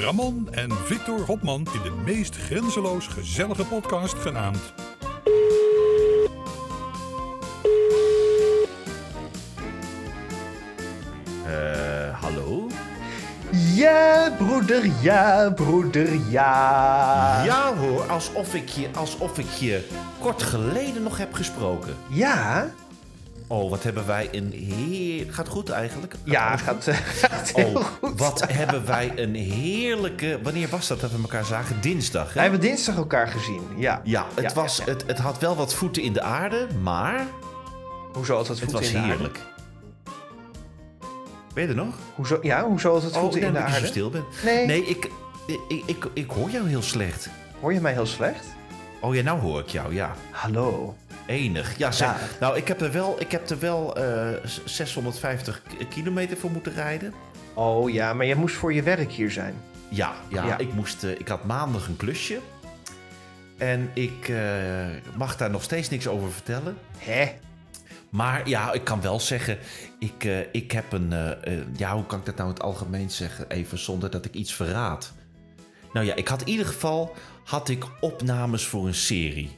Ramon en Victor Hopman in de meest grenzeloos gezellige podcast genaamd Eh, hallo? Ja, broeder, ja, broeder, ja. Ja hoor, alsof ik, je, alsof ik je kort geleden nog heb gesproken. Ja? Oh, wat hebben wij een heer... Gaat goed eigenlijk? Ja, gaat, eh, gaat heel Oh, goed. wat hebben wij een heerlijke... Wanneer was dat dat we elkaar zagen? Dinsdag, hè? hebben dinsdag elkaar gezien, ja. Ja, het, Ja, was, ja, ja. Het, het had wel wat voeten in de aarde, maar Hoezo had het het voeten was in de aarde? heerlijk. Ben je er nog? Hoezo, ja, hoezo had het Oh, voeten in de dat aarde? stil ben. Nee. Nee, ik, ik, ik, ik hoor jou heel slecht. Hoor je mij heel slecht? Oh ja, nou hoor ik jou, ja. Hallo. Enig. Ja. Nou, ik heb er wel, ik heb er wel eh, 650 k- kilometer voor moeten rijden. Oh ja, maar jij moest voor je werk hier zijn. Ja, ja, Ja. Ik, moest, eh, ik had maandag een klusje. En ik eh, mag daar nog steeds niks over vertellen. Hè? Maar ja, ik kan wel zeggen, ik, eh, ik heb een... eh, eh, ja, hoe kan ik dat nou in het algemeen zeggen? Even zonder dat ik iets verraad. Nou ja, ik had in ieder geval had ik opnames voor een serie.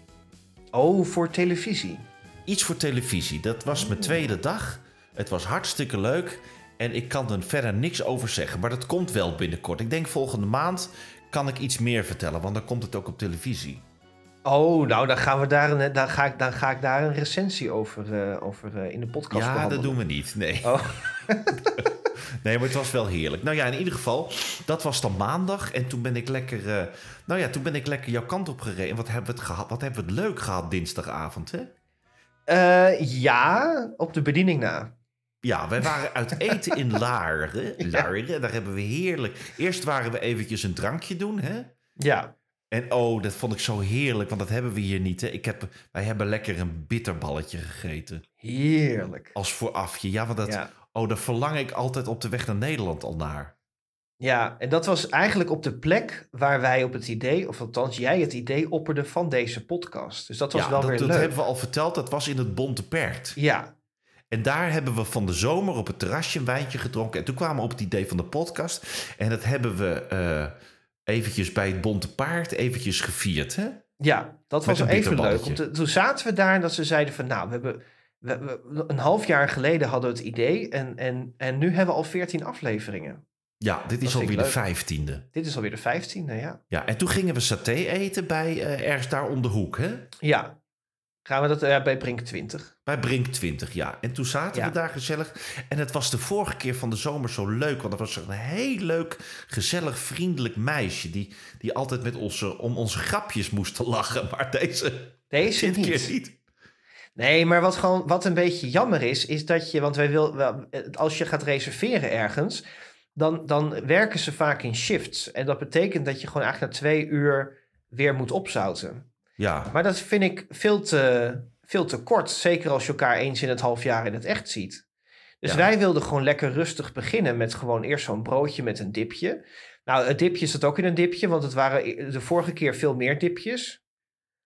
Oh, voor televisie. Iets voor televisie. Dat was mijn tweede dag. Het was hartstikke leuk. En ik kan er verder niks over zeggen. Maar dat komt wel binnenkort. Ik denk volgende maand kan ik iets meer vertellen. Want dan komt het ook op televisie. Oh, nou, dan, gaan we daar een, dan, ga, ik, dan ga ik daar een recensie over, eh, over eh, in de podcast ja, behandelen. dat doen we niet. Nee. Oh. nee, maar het was wel heerlijk. Nou ja, in ieder geval, dat was dan maandag. En toen ben ik lekker, eh, nou ja, toen ben ik lekker jouw kant op gereden. En wat hebben we het, gehad, wat hebben we het leuk gehad dinsdagavond, hè? Eh, ja, op de bediening na. Ja, wij waren uit eten in Laren. Laren, daar hebben we heerlijk... Eerst waren we eventjes een drankje doen, hè? Ja. En oh, dat vond ik zo heerlijk, want dat hebben we hier niet. Hè? Ik heb, wij hebben lekker een bitterballetje gegeten. Heerlijk. Als voorafje. Ja, want dat, Ja. Oh, daar verlang ik altijd op de weg naar Nederland al naar. Ja, en dat was eigenlijk op de plek waar wij op het idee, of althans jij het idee opperde van deze podcast. Dus dat was ja, wel dat, weer dat leuk. hebben we al verteld. Dat was in het Bonte Pert. Ja, En daar hebben we van de zomer op het terrasje een wijntje gedronken. En toen kwamen we op het idee van de podcast. En dat hebben we eh, eventjes bij het Bonte Paard eventjes gevierd, hè? ja, dat Met was even leuk. te- toen zaten we daar en dat ze zeiden van nou, we hebben we, we- een half jaar geleden hadden we het idee en, en, en nu hebben we al veertien afleveringen. Ja, dit is alweer de vijftiende. Dit is alweer de vijftiende, ja. Ja, en toen gingen we saté eten bij eh, ergens daar om de hoek, hè? Ja, gaan we dat eh, bij Brink 20. Bij Brink 20, ja. En toen zaten Ja. we daar gezellig. En het was de vorige keer van de zomer zo leuk. Want er was een heel leuk, gezellig, vriendelijk meisje. Die, die altijd met onze, om onze grapjes moest lachen. Maar deze, Deze dit niet. keer niet. Nee, maar wat, gewoon, wat een beetje jammer is, is dat je, want wij wil, wel, als je gaat reserveren ergens, dan, dan werken ze vaak in shifts. En dat betekent dat je gewoon eigenlijk na twee uur weer moet opzouten. Ja, Maar dat vind ik veel te, veel te kort, zeker als je elkaar eens in het half jaar in het echt ziet. Dus Ja. wij wilden gewoon lekker rustig beginnen met gewoon eerst zo'n broodje met een dipje. Nou, het dipje zat ook in een dipje, want het waren de vorige keer veel meer dipjes.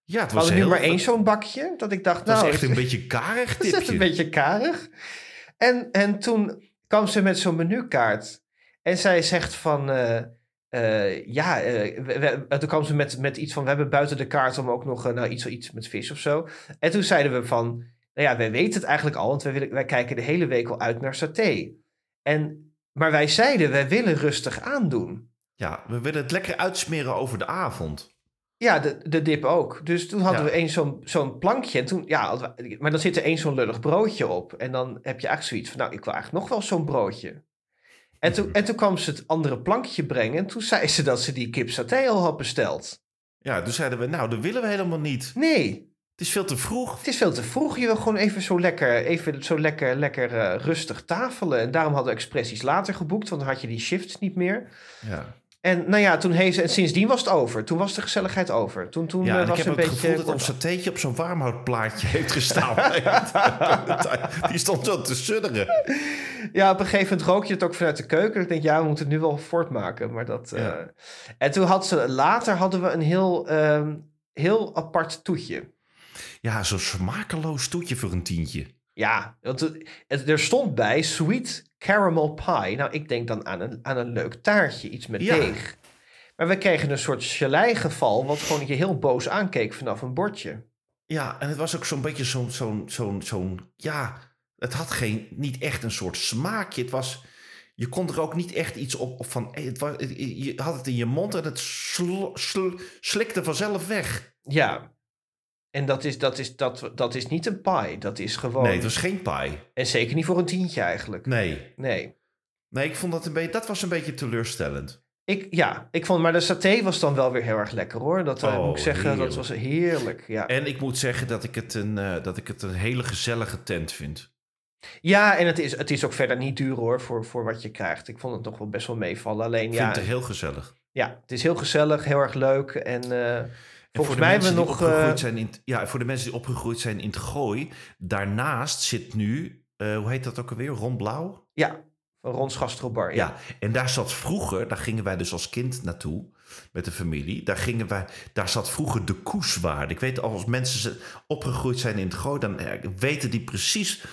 Ja het We was hadden nu maar één zo'n bakje, dat ik dacht, Het nou... echt een beetje karig Dat is echt tipje. een beetje karig. En, en toen kwam ze met zo'n menukaart. En zij zegt van... eh, eh, ja, eh, we- we- en toen kwam ze met, met iets van... We hebben buiten de kaart om ook nog nou, iets, iets met vis of zo. En toen zeiden we van... Nou ja, wij weten het eigenlijk al. Want wij, willen, wij kijken de hele week al uit naar saté. En, maar wij zeiden, wij willen rustig aandoen. Ja, we willen het lekker uitsmeren over de avond. Ja, de, de dip ook. Dus toen hadden Ja. we één zo'n zo'n plankje. En toen, ja, we- maar dan zit er één zo'n lullig broodje op. En dan heb je eigenlijk zoiets van, nou, ik wil eigenlijk nog wel zo'n broodje. En toen, en toen kwam ze het andere plankje brengen. En toen zei ze dat ze die kip saté al had besteld. Ja, toen zeiden we, nou, dat willen we helemaal niet. Nee, Het is veel te vroeg. het is veel te vroeg. Je wil gewoon even zo lekker, even zo lekker, lekker eh, rustig tafelen. En daarom hadden we expressies later geboekt. Want dan had je die shifts niet meer. Ja. En nou ja, toen hees, en sindsdien was het over. Toen was de gezelligheid over. Toen, toen Ja, eh, en ik was heb een het beetje... gevoel dat ons satéetje op zo'n warmhoutplaatje heeft gestaan. Die stond zo te sudderen. Ja, op een gegeven moment rook je het ook vanuit de keuken. Ik denk, ja, we moeten het nu wel voortmaken. Maar dat, Ja. eh, En toen had ze, later hadden we een heel, ehm, heel apart toetje. Ja, zo'n smakeloos toetje voor een tientje. Ja, want er stond bij sweet caramel pie. Nou, ik denk dan aan een, aan een leuk taartje, iets met Ja. deeg. Maar we kregen een soort gelei-geval, wat gewoon je heel boos aankeek vanaf een bordje. Ja, en het was ook zo'n beetje zo'n, zo'n, zo'n, zo'n, ja, het had geen, niet echt een soort smaakje. Het was, je kon er ook niet echt iets op, op van, eh, het was, je had het in je mond en het sl, sl- slikte vanzelf weg. Ja. En dat is, dat, is, dat, dat is niet een pie, dat is gewoon... Nee, het was geen pie. En zeker niet voor een tientje eigenlijk. Nee. Nee. Nee, ik vond dat een beetje, dat was een beetje teleurstellend. Ik, ja, ik vond, maar de saté was dan wel weer heel erg lekker hoor. Dat Oh, moet ik zeggen, dat was heerlijk. Ja. En ik moet zeggen dat ik het een, eh, dat ik het een hele gezellige tent vind. ja, en het is, het is ook verder niet duur hoor voor, voor wat je krijgt. Ik vond het nog wel best wel meevallen. Alleen Ik ja, vind het heel gezellig. ja, het is heel gezellig, heel erg leuk. En eh, En volgens voor de mij hebben we die nog. opgegroeid eh, zijn in, het- ja, voor de mensen die opgegroeid zijn in het gooi, daarnaast zit nu, eh, hoe heet dat ook alweer? Ron Blauw? ja, van Rons Gastrobar. Ja. Ja, en daar zat vroeger, daar gingen wij dus als kind naartoe met de familie. Daar, gingen wij, daar zat vroeger de koeswaarde. Ik weet, als mensen opgegroeid zijn in het gooi, dan eh, weten die precies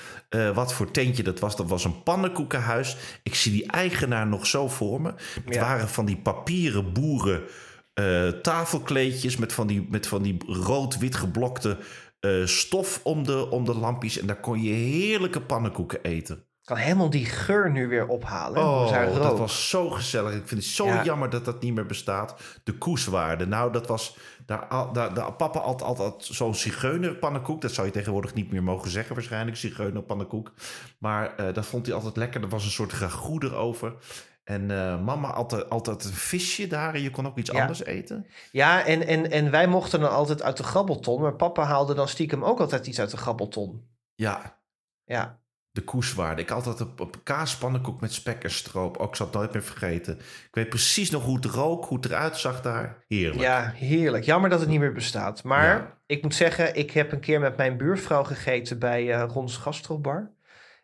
wat voor tentje dat was. Dat was een pannenkoekenhuis. Ik zie die eigenaar nog zo voor me. Het Ja. waren van die papieren boeren eh, tafelkleedjes met van die, met van die rood-wit geblokte eh, stof om de, om de lampjes. En daar kon je heerlijke pannenkoeken eten. Ik kan helemaal die geur nu weer ophalen. Oh, dat was zo gezellig. Ik vind het zo Ja. jammer dat dat niet meer bestaat. De koeswaarde. Nou, dat was... Daar, daar, daar, papa had altijd zo'n zigeunerpannenkoek. Dat zou je tegenwoordig niet meer mogen zeggen waarschijnlijk. Zigeunerpannenkoek. Maar eh, dat vond hij altijd lekker. Er was een soort ragout erover. En eh, mama altijd, altijd een visje daar. En je kon ook iets Ja. anders eten. Ja, en, en, en wij mochten dan altijd uit de grabbelton. Maar papa haalde dan stiekem ook altijd iets uit de grabbelton. Ja, Ja, de koeswaarde. Ik had altijd op, op kaaspannenkoek met spek en stroop. Ook ik zal het nooit meer vergeten. Ik weet precies nog hoe het rook, hoe het eruit zag daar. Heerlijk. ja, heerlijk. Jammer dat het niet meer bestaat. Maar Ja. ik moet zeggen, ik heb een keer met mijn buurvrouw gegeten bij eh Rons Gastrobar.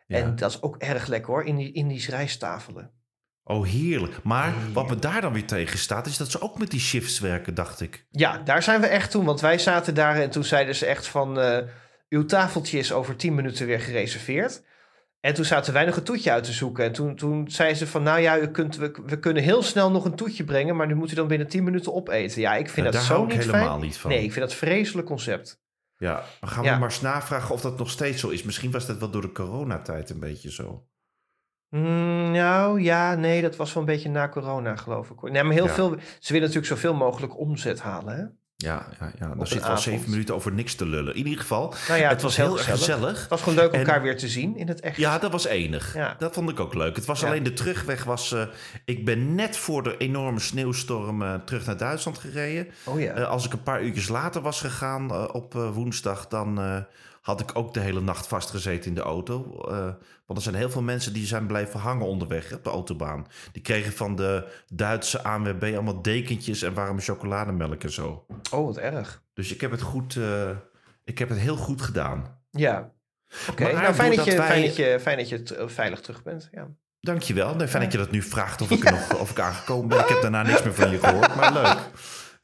Ja. En dat is ook erg lekker hoor, in die Indisch rijsttafelen. Oh, heerlijk. Maar wat me daar dan weer tegen staat, is dat ze ook met die shifts werken, dacht ik. Ja, daar zijn we echt toen. Want wij zaten daar en toen zeiden ze echt van... eh, uw tafeltje is over 10 minuten weer gereserveerd. En toen zaten wij nog een toetje uit te zoeken. En toen, toen zei ze van... Nou ja, u kunt, we, we kunnen heel snel nog een toetje brengen... maar nu moet u dan binnen 10 minuten opeten. Ja, ik vind Ja, dat daar zo niet helemaal fijn. niet van. Nee, ik vind dat een vreselijk concept. Ja, dan gaan Ja. we maar eens navragen of dat nog steeds zo is. Misschien was dat wel door de coronatijd een beetje zo. Mm, nou ja, nee, dat was wel een beetje na corona, geloof ik. hoor. Nee, maar heel Ja. veel... Ze willen natuurlijk zoveel mogelijk omzet halen, hè? Ja, ja, ja. dan zit wel zeven minuten over niks te lullen. In ieder geval, Nou ja, het was heel erg gezellig. Het was gewoon leuk En- elkaar weer te zien in het echt. Ja, dat was enig. Ja. Dat vond ik ook leuk. Het was alleen de terugweg was... eh, ik ben net voor de enorme sneeuwstorm eh, terug naar Duitsland gereden. Oh ja. Eh, als ik een paar uurtjes later was gegaan op woensdag, dan had ik ook de hele nacht vastgezeten in de auto. Eh, want er zijn heel veel mensen die zijn blijven hangen onderweg op de autobaan. Die kregen van de Duitse ANWB allemaal dekentjes en warme chocolademelk en zo. Oh, wat erg. Dus ik heb het goed, eh, ik heb het heel goed gedaan. Ja. Oké, nou fijn dat, je, wij- fijn, dat je, fijn dat je t- eh, veilig terug bent. Ja. Dankjewel. Nee, fijn dat je dat nu vraagt of ik, nog, of ik aangekomen ben. Ik heb daarna niks meer van je gehoord, maar leuk.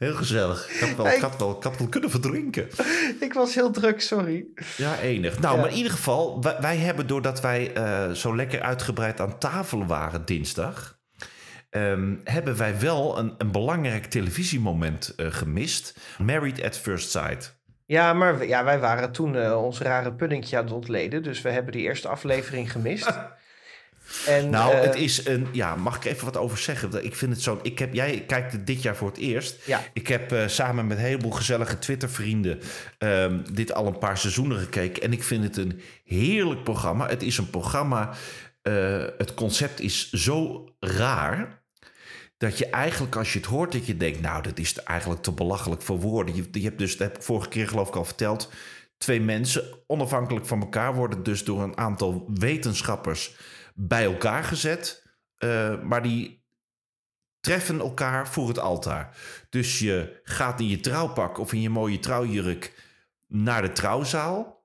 Heel gezellig. Ik had wel, ik had wel, had wel kunnen verdrinken. Ik was heel druk, sorry. Ja, enig. Nou, Ja. maar in ieder geval, wij, wij hebben doordat wij eh, zo lekker uitgebreid aan tafel waren dinsdag, ehm, hebben wij wel een, een belangrijk televisiemoment eh, gemist. Married at First Sight. Ja, maar ja, wij waren toen eh, ons rare puddingje aan het ontleden. Dus we hebben die eerste aflevering gemist. en, Nou, eh, het is een. Ja, mag ik even wat over zeggen? Ik vind het zo. Ik heb, jij kijkt het dit jaar voor het eerst. Ja. Ik heb eh, samen met een heleboel gezellige Twitter-vrienden ehm, dit al een paar seizoenen gekeken. En ik vind het een heerlijk programma. Het is een programma. eh, het concept is zo raar. Dat je eigenlijk, als je het hoort, dat je denkt: Nou, dat is eigenlijk te belachelijk voor woorden. Je, je hebt dus, dat heb ik vorige keer geloof ik al verteld. Twee mensen, onafhankelijk van elkaar, worden dus door een aantal wetenschappers bij elkaar gezet. Eh, maar die treffen elkaar voor het altaar. Dus je gaat in je trouwpak of in je mooie trouwjurk naar de trouwzaal.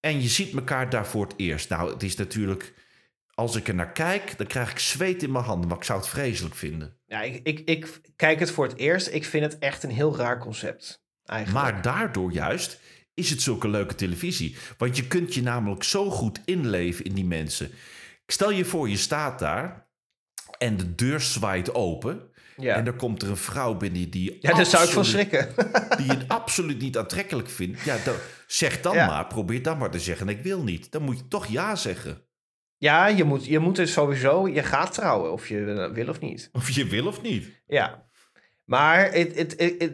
En je ziet elkaar daar voor het eerst. Nou, het is natuurlijk... Als ik er naar kijk, dan krijg ik zweet in mijn handen. Maar ik zou het vreselijk vinden. Ja, ik, ik, ik kijk het voor het eerst. Ik vind het echt een heel raar concept. Eigenlijk. Maar daardoor juist is het zulke leuke televisie. Want je kunt je namelijk zo goed inleven in die mensen. Stel je voor, je staat daar en de deur zwaait open. ja. En er komt er een vrouw binnen die... ja, daar zou ik van schrikken. Die je absoluut niet aantrekkelijk vindt. Ja, dan, zeg dan Ja. maar, probeer dan maar te zeggen. Ik wil niet. Dan moet je toch ja zeggen. ja, je moet, je moet dus sowieso... Je gaat trouwen, of je wil of niet. Of je wil of niet. Ja. Maar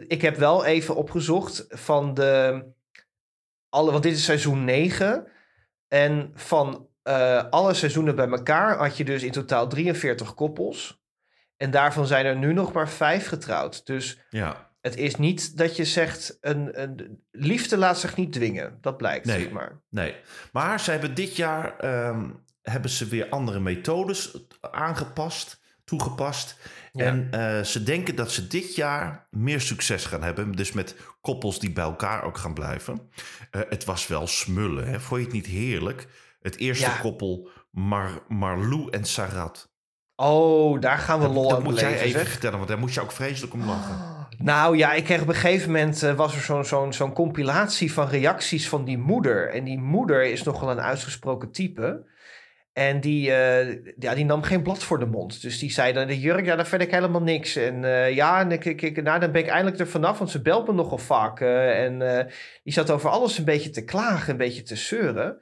ik heb wel even opgezocht van de... Alle, want dit is seizoen 9. En van eh, alle seizoenen bij elkaar had je dus in totaal 43 koppels. En daarvan zijn er nu nog maar vijf getrouwd. Dus Ja. het is niet dat je zegt... Een, een, liefde laat zich niet dwingen. Dat blijkt, Nee. zeg maar. Nee. Maar ze hebben dit jaar ehm, hebben ze weer andere methodes aangepast, toegepast. Ja. En eh, ze denken dat ze dit jaar meer succes gaan hebben. Dus met koppels die bij elkaar ook gaan blijven. Eh, het was wel smullen, hè? Vond je het niet heerlijk? Het eerste Ja. koppel Mar Marlou en Sarat. Oh, daar gaan we Dat, lol dat aan moet jij even zeg. vertellen, want daar moest je ook vreselijk om lachen. Nou ja, ik kreeg op een gegeven moment eh, was er zo'n zo'n zo'n compilatie van reacties van die moeder. En die moeder is nogal een uitgesproken type. En die, eh, ja, die nam geen blad voor de mond. Dus die zei dan, de jurk, ja, daar vind ik helemaal niks. En eh, ja, en ik, ik, ik- nou, dan ben ik eindelijk er vanaf, want ze belt me nogal vaak. en die zat over alles een beetje te klagen, een beetje te zeuren.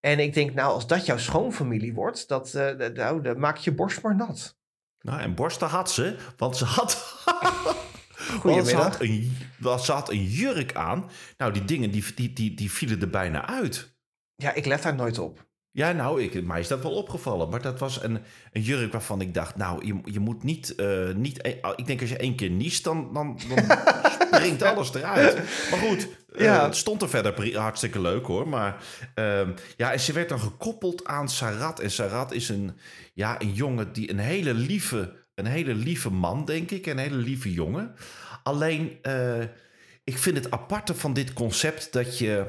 En ik denk, nou, als dat jouw schoonfamilie wordt, dat, dat- nou, dan maak je borst maar nat. Nou, en borsten had ze, want ze had... Want ze Goedemiddag. had, een, want ze had een jurk aan. Nou, die dingen die, die, die, die vielen er bijna uit. Ja, ik let daar nooit op. Ja, nou, ik, mij is dat wel opgevallen. Maar dat was een, een jurk waarvan ik dacht... nou, je, je moet niet... eh, niet ik denk als je één keer niest, dan, dan, dan springt alles eruit. Maar goed, eh, het stond er verder hartstikke leuk hoor. Maar ehm, ja, en ze werd dan gekoppeld aan Sarat. En Sarat is een, ja, een jongen die een hele lieve... een hele lieve man, denk ik. Een hele lieve jongen. Alleen, eh, ik vind het aparte van dit concept dat je...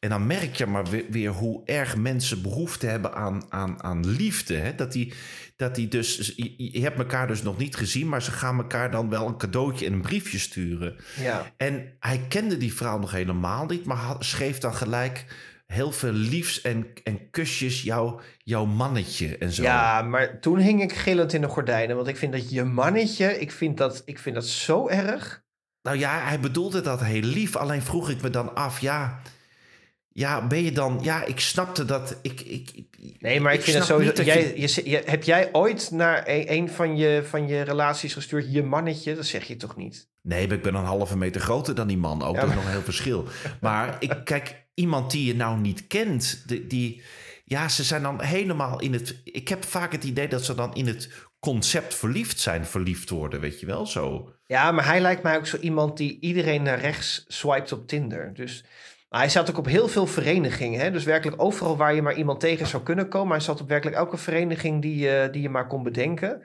En dan merk je maar weer, weer hoe erg mensen behoefte hebben aan, aan, aan liefde. Hè? Dat, die, dat die dus, je, je hebt elkaar dus nog niet gezien, maar ze gaan elkaar dan wel een cadeautje en een briefje sturen. Ja. En hij kende die vrouw nog helemaal niet, maar had, schreef dan gelijk heel veel liefs en, en kusjes jouw, jouw mannetje en zo. Ja, maar toen hing ik gillend in de gordijnen. Want ik vind dat je mannetje, ik vind dat, ik vind dat zo erg. Nou ja, hij bedoelde dat heel lief. Alleen vroeg ik me dan af, ja, ja, ben je dan... Ja, ik snapte dat... Ik, ik, ik- Nee, maar ik, vind het snap sowieso... niet dat Jij, je- heb jij ooit naar een, een van, je, van je relaties gestuurd... je mannetje? Dat zeg je toch niet? Nee, maar ik ben een halve meter groter dan die man. Ook Ja, dat is nog een heel verschil. Maar ik, kijk, iemand die je nou niet kent, die, die... Ja, ze zijn dan helemaal in het... Ik heb vaak het idee dat ze dan in het concept verliefd zijn, verliefd worden, weet je wel, zo. Ja, maar hij lijkt mij ook zo iemand die iedereen naar rechts swipet op Tinder. Dus hij zat ook op heel veel verenigingen. Hè? Dus werkelijk overal waar je maar iemand tegen zou kunnen komen. Hij zat op werkelijk elke vereniging die, je die je maar kon bedenken.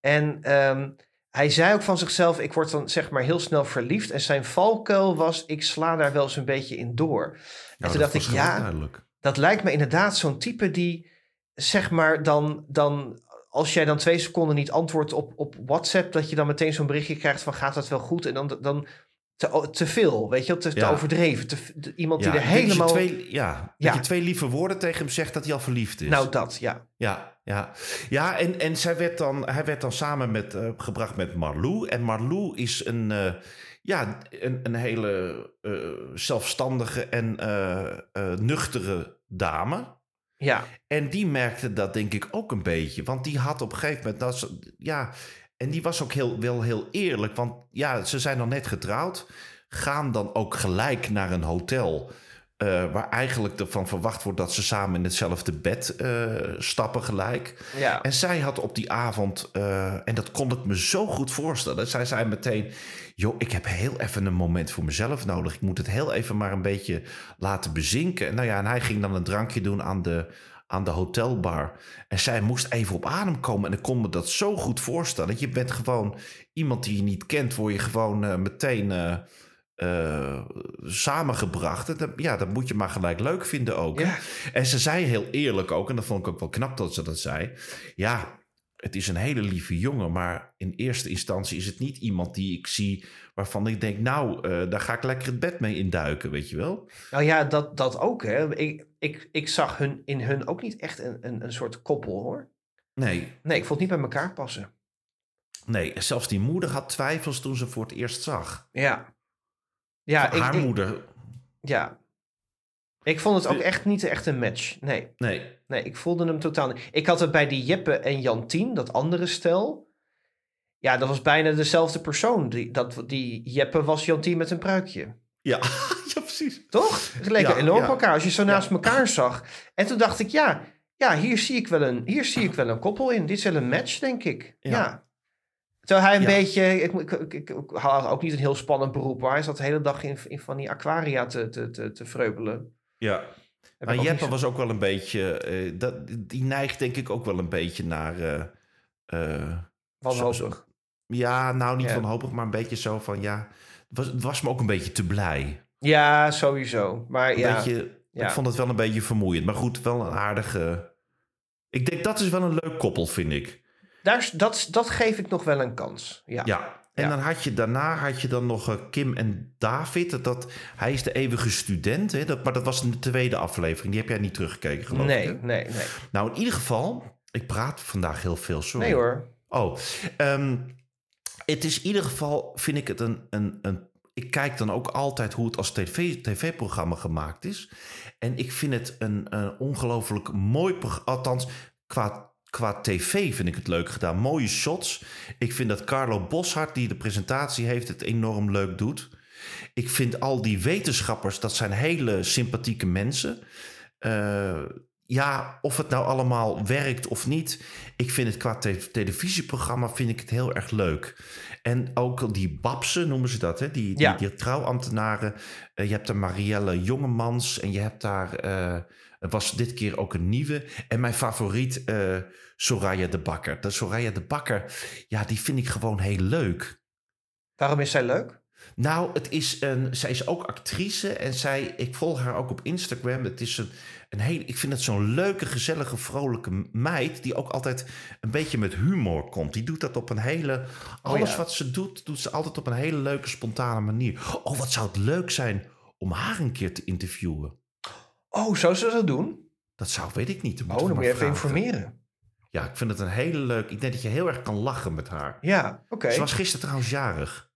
En ehm, hij zei ook van zichzelf, ik word dan zeg maar heel snel verliefd. En zijn valkuil was, ik sla daar wel eens een beetje in door. en toen dacht ik, ja, duidelijk. dat lijkt me inderdaad zo'n type die, zeg maar, dan, dan als jij dan twee seconden niet antwoordt op, op WhatsApp, dat je dan meteen zo'n berichtje krijgt van gaat dat wel goed? En dan, dan te, te veel, weet je, wel, te, te overdreven. Te, iemand die er dat helemaal... Twee, ja, dat je twee lieve woorden tegen hem zegt dat hij al verliefd is. Nou, dat, ja. Ja, ja. ja en, en zij werd dan, hij werd dan samen met, eh, gebracht met Marlou. En Marlou is een, eh, ja, een, een hele eh, zelfstandige en nuchtere dame. Ja, En die merkte dat denk ik ook een beetje. Want die had op een gegeven moment... Dat ze, ja, en die was ook heel, wel heel eerlijk. Want ja, ze zijn dan net getrouwd. Gaan dan ook gelijk naar een hotel... eh, waar eigenlijk ervan verwacht wordt dat ze samen in hetzelfde bed eh, stappen gelijk. ja. En zij had op die avond, eh, en dat kon ik me zo goed voorstellen. Zij zei meteen: Joh, ik heb heel even een moment voor mezelf nodig. Ik moet het heel even maar een beetje laten bezinken. Nou ja, en hij ging dan een drankje doen aan de, aan de hotelbar. En zij moest even op adem komen. En ik kon me dat zo goed voorstellen. Je bent gewoon iemand die je niet kent, word je gewoon eh, meteen eh, eh, samengebracht. En dat, ja, dat moet je maar gelijk leuk vinden ook. Ja. En ze zei heel eerlijk ook, en dat vond ik ook wel knap dat ze dat zei. Ja, het is een hele lieve jongen, maar in eerste instantie is het niet iemand die ik zie waarvan ik denk, nou, eh, daar ga ik lekker het bed mee induiken, weet je wel? Nou ja, dat, dat ook. Hè. Ik, ik, ik zag hun, in hun ook niet echt een, een, een soort koppel hoor. Nee, Nee, ik vond het niet bij elkaar passen. nee, zelfs die moeder had twijfels toen ze voor het eerst zag. Ja. Ja, ik, Haar ik- moeder, ja. Ik vond het ook echt niet echt een match. Nee, nee, nee, ik voelde hem totaal niet. Ik had het bij die Jeppe en Jantien, dat andere stel. Ja, dat was bijna dezelfde persoon. Die, dat, die Jeppe was Jantien met een pruikje. ja, ja precies. Toch? Ze leken Ja, enorm ja. op elkaar als je zo naast elkaar zag. En toen dacht ik, ja, ja hier, zie ik wel een, hier zie ik wel een koppel in. Dit is wel een match, denk ik. Ja. Terwijl hij een beetje... Ik, ik, ik, ik had ook niet een heel spannend beroep. Maar hij zat de hele dag in, in van die aquaria te, te, te, te vreubelen. Ja, maar Jeppe zo- was ook wel een beetje, eh, dat, die neigt denk ik ook wel een beetje naar... eh, wanhopig. ja, nou niet Ja. wanhopig, maar een beetje zo van, ja... Het was, het was me ook een beetje te blij. Ja, sowieso. Maar Een ja, beetje, ja. Ik vond het wel een beetje vermoeiend. Maar goed, wel een aardige... Ik denk, dat is wel een leuk koppel, vind ik. daar, is- dat, dat geef ik nog wel een kans. Ja. Ja. En Ja. dan had je daarna had je dan nog eh, Kim en David. Dat, dat, hij is de eeuwige student. Hè? Dat, maar dat was in de tweede aflevering. Die heb jij niet teruggekeken, geloof Nee, ik. hè? nee, nee. Nou, in ieder geval... Ik praat vandaag heel veel, sorry. Nee hoor. Oh, ehm, het is in ieder geval, vind ik het een, een, een... Ik kijk dan ook altijd hoe het als tv, tv-programma gemaakt is. En ik vind het een, een ongelooflijk mooi programma. Althans, qua, qua tv vind ik het leuk gedaan. Mooie shots. Ik vind dat Carlo Boshart, die de presentatie heeft, het enorm leuk doet. Ik vind al die wetenschappers, dat zijn hele sympathieke mensen. Eh, ja, of het nou allemaal werkt of niet. Ik vind het qua te- televisieprogramma vind ik het heel erg leuk. En ook die Babsen noemen ze dat, hè? Die, Ja. die, trouwambtenaren. Eh, je hebt daar Marielle Jongemans en je hebt daar... eh, er was dit keer ook een nieuwe. En mijn favoriet, eh Soraya de Bakker. De Soraya de Bakker, ja, die vind ik gewoon heel leuk. Waarom is zij leuk? Nou, het is een, zij is ook actrice en zij, ik volg haar ook op Instagram. Het is een, een hele, ik vind het zo'n leuke, gezellige, vrolijke meid die ook altijd een beetje met humor komt. Die doet dat op een hele, alles ja. wat ze doet, doet ze altijd op een hele leuke, spontane manier. Oh, wat zou het leuk zijn om haar een keer te interviewen. Oh, zou ze dat doen? Dat zou, weet ik niet. Oh, dan moet je even vragen. informeren. Ja, ik vind het een hele leuk. Ik denk dat je heel erg kan lachen met haar. Ja, oké. Ze was gisteren trouwens jarig.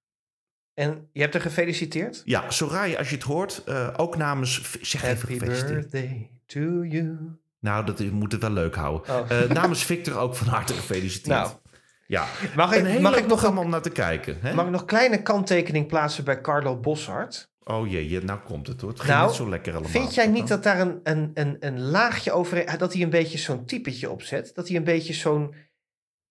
En je hebt haar gefeliciteerd? Ja, Soraya, als je het hoort, eh, ook namens... Zeg even Happy gefeliciteerd. birthday to you. Nou, dat moet het wel leuk houden. Oh. Eh, namens Victor ook van harte gefeliciteerd. Nou, ja. mag Een ik, mag ik nog om naar te kijken. Hè? mag ik nog een kleine kanttekening plaatsen bij Carlo Boshart? Oh jee, je- nou komt het hoor. Het ging Nou, niet zo lekker allemaal. Vind jij niet dat daar een, een, een, een laagje over... Dat hij een beetje zo'n typetje opzet? Dat hij een beetje zo'n...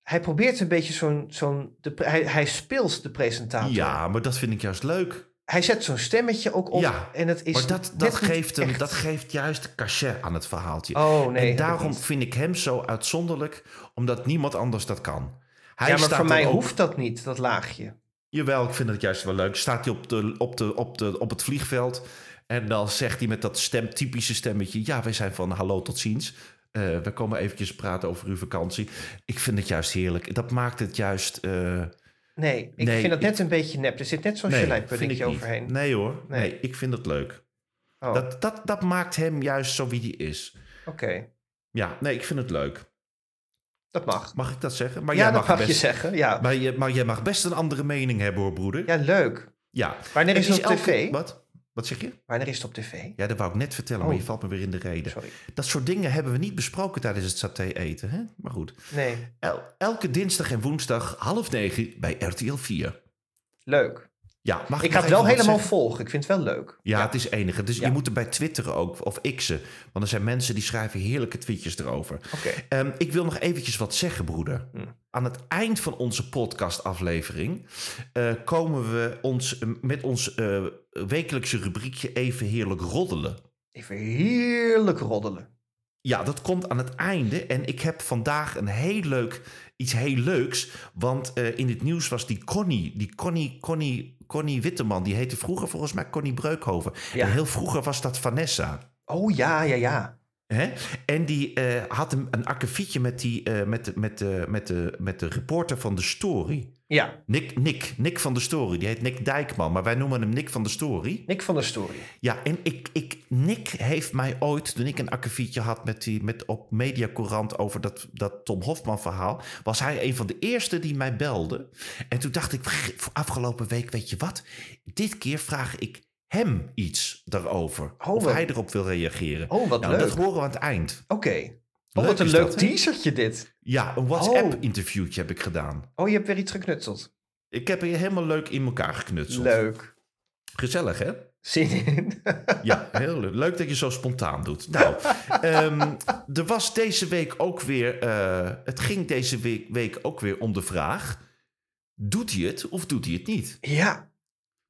Hij probeert een beetje zo'n... zo'n hij, hij speelt de presentator. Ja, maar dat vind ik juist leuk. Hij zet zo'n stemmetje ook op. Ja, en het is maar dat, dat, geeft hem, dat geeft juist cachet aan het verhaaltje. Oh nee. en ik daarom vind ik hem zo uitzonderlijk, omdat niemand anders dat kan. Hij Ja, maar voor mij ook- hoeft dat niet, dat laagje. Jawel, ik vind het juist wel leuk. Staat hij op, de, op, de, op, de, op het vliegveld en dan zegt hij met dat stem, typische stemmetje... ja, wij zijn van hallo, tot ziens. Eh, we komen eventjes praten over uw vakantie. Ik vind het juist heerlijk. Dat maakt het juist... eh, Nee, ik Nee, vind dat ik- net een beetje nep. Er zit net zo'n nee, niet. overheen. Nee hoor, nee. Nee. ik vind het leuk. Oh, Dat, dat, dat maakt hem juist zo wie hij is. oké. Ja, nee, ik vind het leuk. Dat mag. Mag ik dat zeggen? Maar ja, jij dat mag, mag je best, zeggen. Ja. Maar, je, maar jij mag best een andere mening hebben hoor, broeder. ja, leuk. Ja. Wanneer is Het op elke- tv? Wat? Wat zeg je? Wanneer is het op tv? Ja, dat wou ik net vertellen, Oh. maar je valt me weer in de reden. Sorry. Dat soort dingen hebben we niet besproken tijdens het saté eten. Hè? Maar goed. Nee, El- elke dinsdag en woensdag half negen bij RTL 4. leuk. Ja, mag Ik ga het wel helemaal zeggen? volgen. Ik vind het wel leuk. Ja, het is enige. Dus Ja. je moet er bij twitteren ook, of x'en. Want er zijn mensen die schrijven heerlijke tweetjes erover. Oké. Ehm, ik wil nog eventjes wat zeggen, broeder. Hm. Aan het eind van onze podcastaflevering eh, komen we ons, eh, met ons eh, wekelijkse rubriekje even heerlijk roddelen. Even heerlijk roddelen. Ja, dat komt aan het einde. En ik heb vandaag een heel leuk, iets heel leuks. Want eh, in het nieuws was die Connie, die Connie, Connie, Connie Witteman. Die heette vroeger volgens mij Connie Breukhoven. Ja. En heel vroeger was dat Vanessa. Oh ja, ja, ja. Hè? En die eh, had een, een akkefietje met, die, eh, met, de, met, de, met, de, met de reporter van de Story. Ja, Nick, Nick, Nick van de Story. Die heet Nick Dijkman, maar wij noemen hem Nick van de Story. Nick van der Story. Ja, en ik, ik, Nick heeft mij ooit, toen ik een akkefietje had met die, met op Mediacourant over dat, dat Tom Hofman verhaal, was hij een van de eerste die mij belde. En toen dacht ik, afgelopen week, weet je wat? Dit keer vraag ik hem iets daarover. Oh, of wat- hij erop wil reageren. Oh, wat nou, leuk. dat horen we aan het eind. Oké. Oh, wat een leuk dat, teasertje dit. Ja, een WhatsApp-interviewtje heb ik gedaan. Oh, je hebt weer iets geknutseld. Ik heb je helemaal leuk in elkaar geknutseld. Leuk. Gezellig, hè? Zin in. Ja, heel leuk. Leuk dat je zo spontaan doet. Nou, ehm, er was deze week ook weer... eh, het ging deze week, week ook weer om de vraag... Doet hij het of doet hij het niet? ja,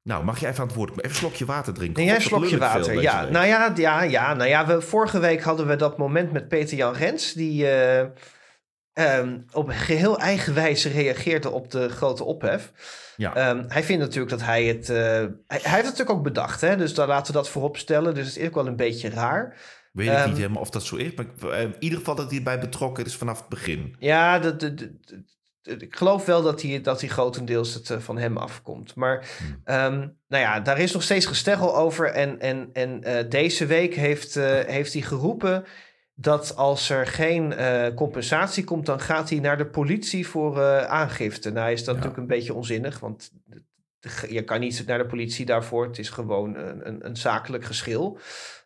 Nou, mag jij even aan het woord komen? Even een slokje water drinken. neem jij een slokje water. Ja, week. nou ja, ja, ja, nou ja we, vorige week hadden we dat moment met Peter-Jan Rens... die eh, ehm, op geheel eigen wijze reageerde op de grote ophef. Ja. Ehm, hij vindt natuurlijk dat hij het... eh, hij, hij heeft het natuurlijk ook bedacht, hè? dus daar laten we dat voorop stellen. Dus het is ook wel een beetje raar. Weet ik ehm, niet helemaal of dat zo is. Maar eh, in ieder geval dat hij erbij betrokken is vanaf het begin. Ja, de- ik geloof wel dat hij, dat hij grotendeels het eh, van hem afkomt. Maar ehm, nou ja, daar is nog steeds gesteggel over. En, en, en eh, deze week heeft, eh, heeft hij geroepen dat als er geen eh, compensatie komt, dan gaat hij naar de politie voor eh, aangifte. Nou is dat natuurlijk een beetje onzinnig, want je kan niet naar de politie daarvoor. Het is gewoon een, een, een zakelijk geschil.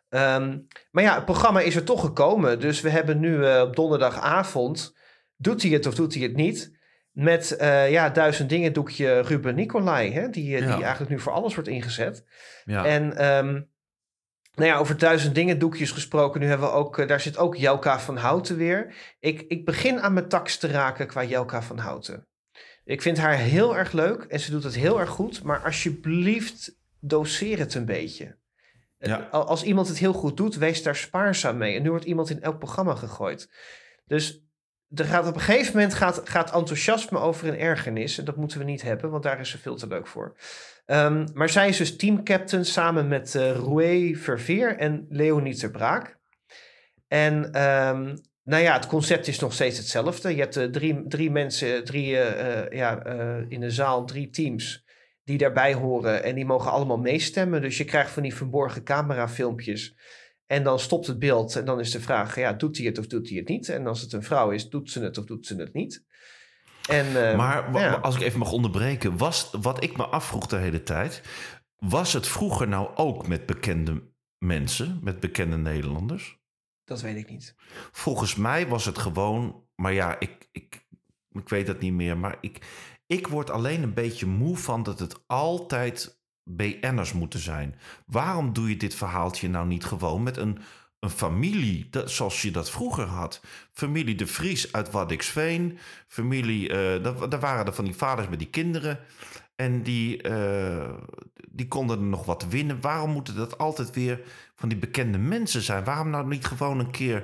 Ehm, maar ja, het programma is er toch gekomen. Dus we hebben nu eh, op donderdagavond, doet hij het of doet hij het niet? Met eh, ja, duizend dingen doekje Ruben Nicolai, hè, die, eh, Ja. die eigenlijk nu voor alles wordt ingezet. Ja. En ehm, nou ja, over duizend dingen doekjes gesproken, nu hebben we ook, eh, daar zit ook Jelka van Houten weer. Ik, ik begin aan mijn tax te raken qua Jelka van Houten. Ik vind haar heel erg leuk en ze doet het heel erg goed, maar alsjeblieft doseer het een beetje. Ja. Als iemand het heel goed doet, wees daar spaarzaam mee. En nu wordt iemand in elk programma gegooid. Dus er gaat op een gegeven moment gaat, gaat enthousiasme over een ergernis. En dat moeten we niet hebben, want daar is ze veel te leuk voor. Ehm, maar zij is dus teamcaptain samen met eh Roué Verveer en Leonie ter Braak. En ehm, nou ja, het concept is nog steeds hetzelfde. Je hebt eh, drie, drie mensen, drie, eh, ja, in de zaal, drie teams die daarbij horen. En die mogen allemaal meestemmen. Dus je krijgt van die verborgen camerafilmpjes. En dan stopt het beeld en dan is de vraag, ja, doet hij het of doet hij het niet? En als het een vrouw is, doet ze het of doet ze het niet? En, eh, Maar ja. als ik even mag onderbreken, was wat ik me afvroeg de hele tijd, was het vroeger nou ook met bekende mensen, met bekende Nederlanders? dat weet ik niet. Volgens mij was het gewoon, maar ja, ik, ik, ik weet het niet meer, maar ik, ik word alleen een beetje moe van dat het altijd BN'ers moeten zijn. Waarom doe je dit verhaaltje nou niet gewoon met een, een familie, dat, zoals je dat vroeger had? Familie De Vries uit Waddinxveen, familie, eh daar, daar waren er van die vaders met die kinderen. En die, eh, die konden er nog wat winnen. Waarom moeten dat altijd weer van die bekende mensen zijn? Waarom nou niet gewoon een keer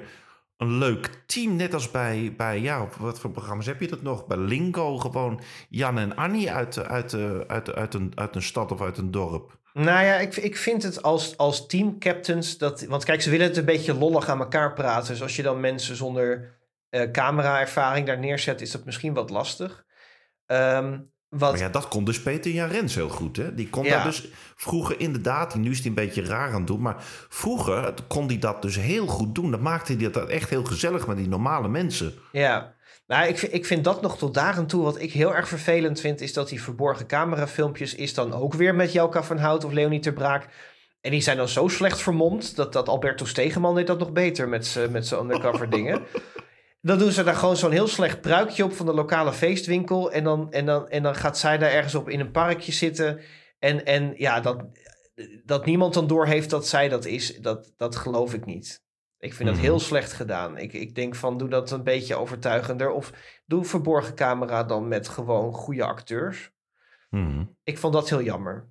een leuk team? Net als bij, bij ja, op wat voor programma's heb je dat nog? Bij Lingo gewoon Jan en Annie uit, de- uit, de- uit, de- uit, een, uit een stad of uit een dorp. Nou ja, ik, ik vind het als, als teamcaptains dat. Want kijk, ze willen het een beetje lollig aan elkaar praten. Dus als je dan mensen zonder eh camera-ervaring daar neerzet, is dat misschien wat lastig. Ehm, wat, Maar ja, dat kon dus Peter Jan Rens heel goed. Hè? Die kon Ja. dat dus vroeger inderdaad, nu is hij een beetje raar aan het doen. Maar vroeger kon hij dat dus heel goed doen. Dan maakte hij dat echt heel gezellig met die normale mensen. Ja, nou, ik, vind- ik vind dat nog tot daar aan toe. Wat ik heel erg vervelend vind, is dat die verborgen camerafilmpjes is dan ook weer met Jelka van Hout of Leonie ter Braak. En die zijn dan zo slecht vermomd dat, dat Alberto Stegeman deed dat nog beter met zijn undercover dingen. Dan doen ze daar gewoon zo'n heel slecht pruikje op van de lokale feestwinkel. En dan, en dan, en dan gaat zij daar ergens op in een parkje zitten. En, en ja, dat, dat niemand dan doorheeft dat zij dat is, dat, dat geloof ik niet. Ik vind dat Mhm. heel slecht gedaan. Ik, ik denk van, doe dat een beetje overtuigender. Of doe verborgen camera dan met gewoon goede acteurs. Mhm. Ik vond dat heel jammer.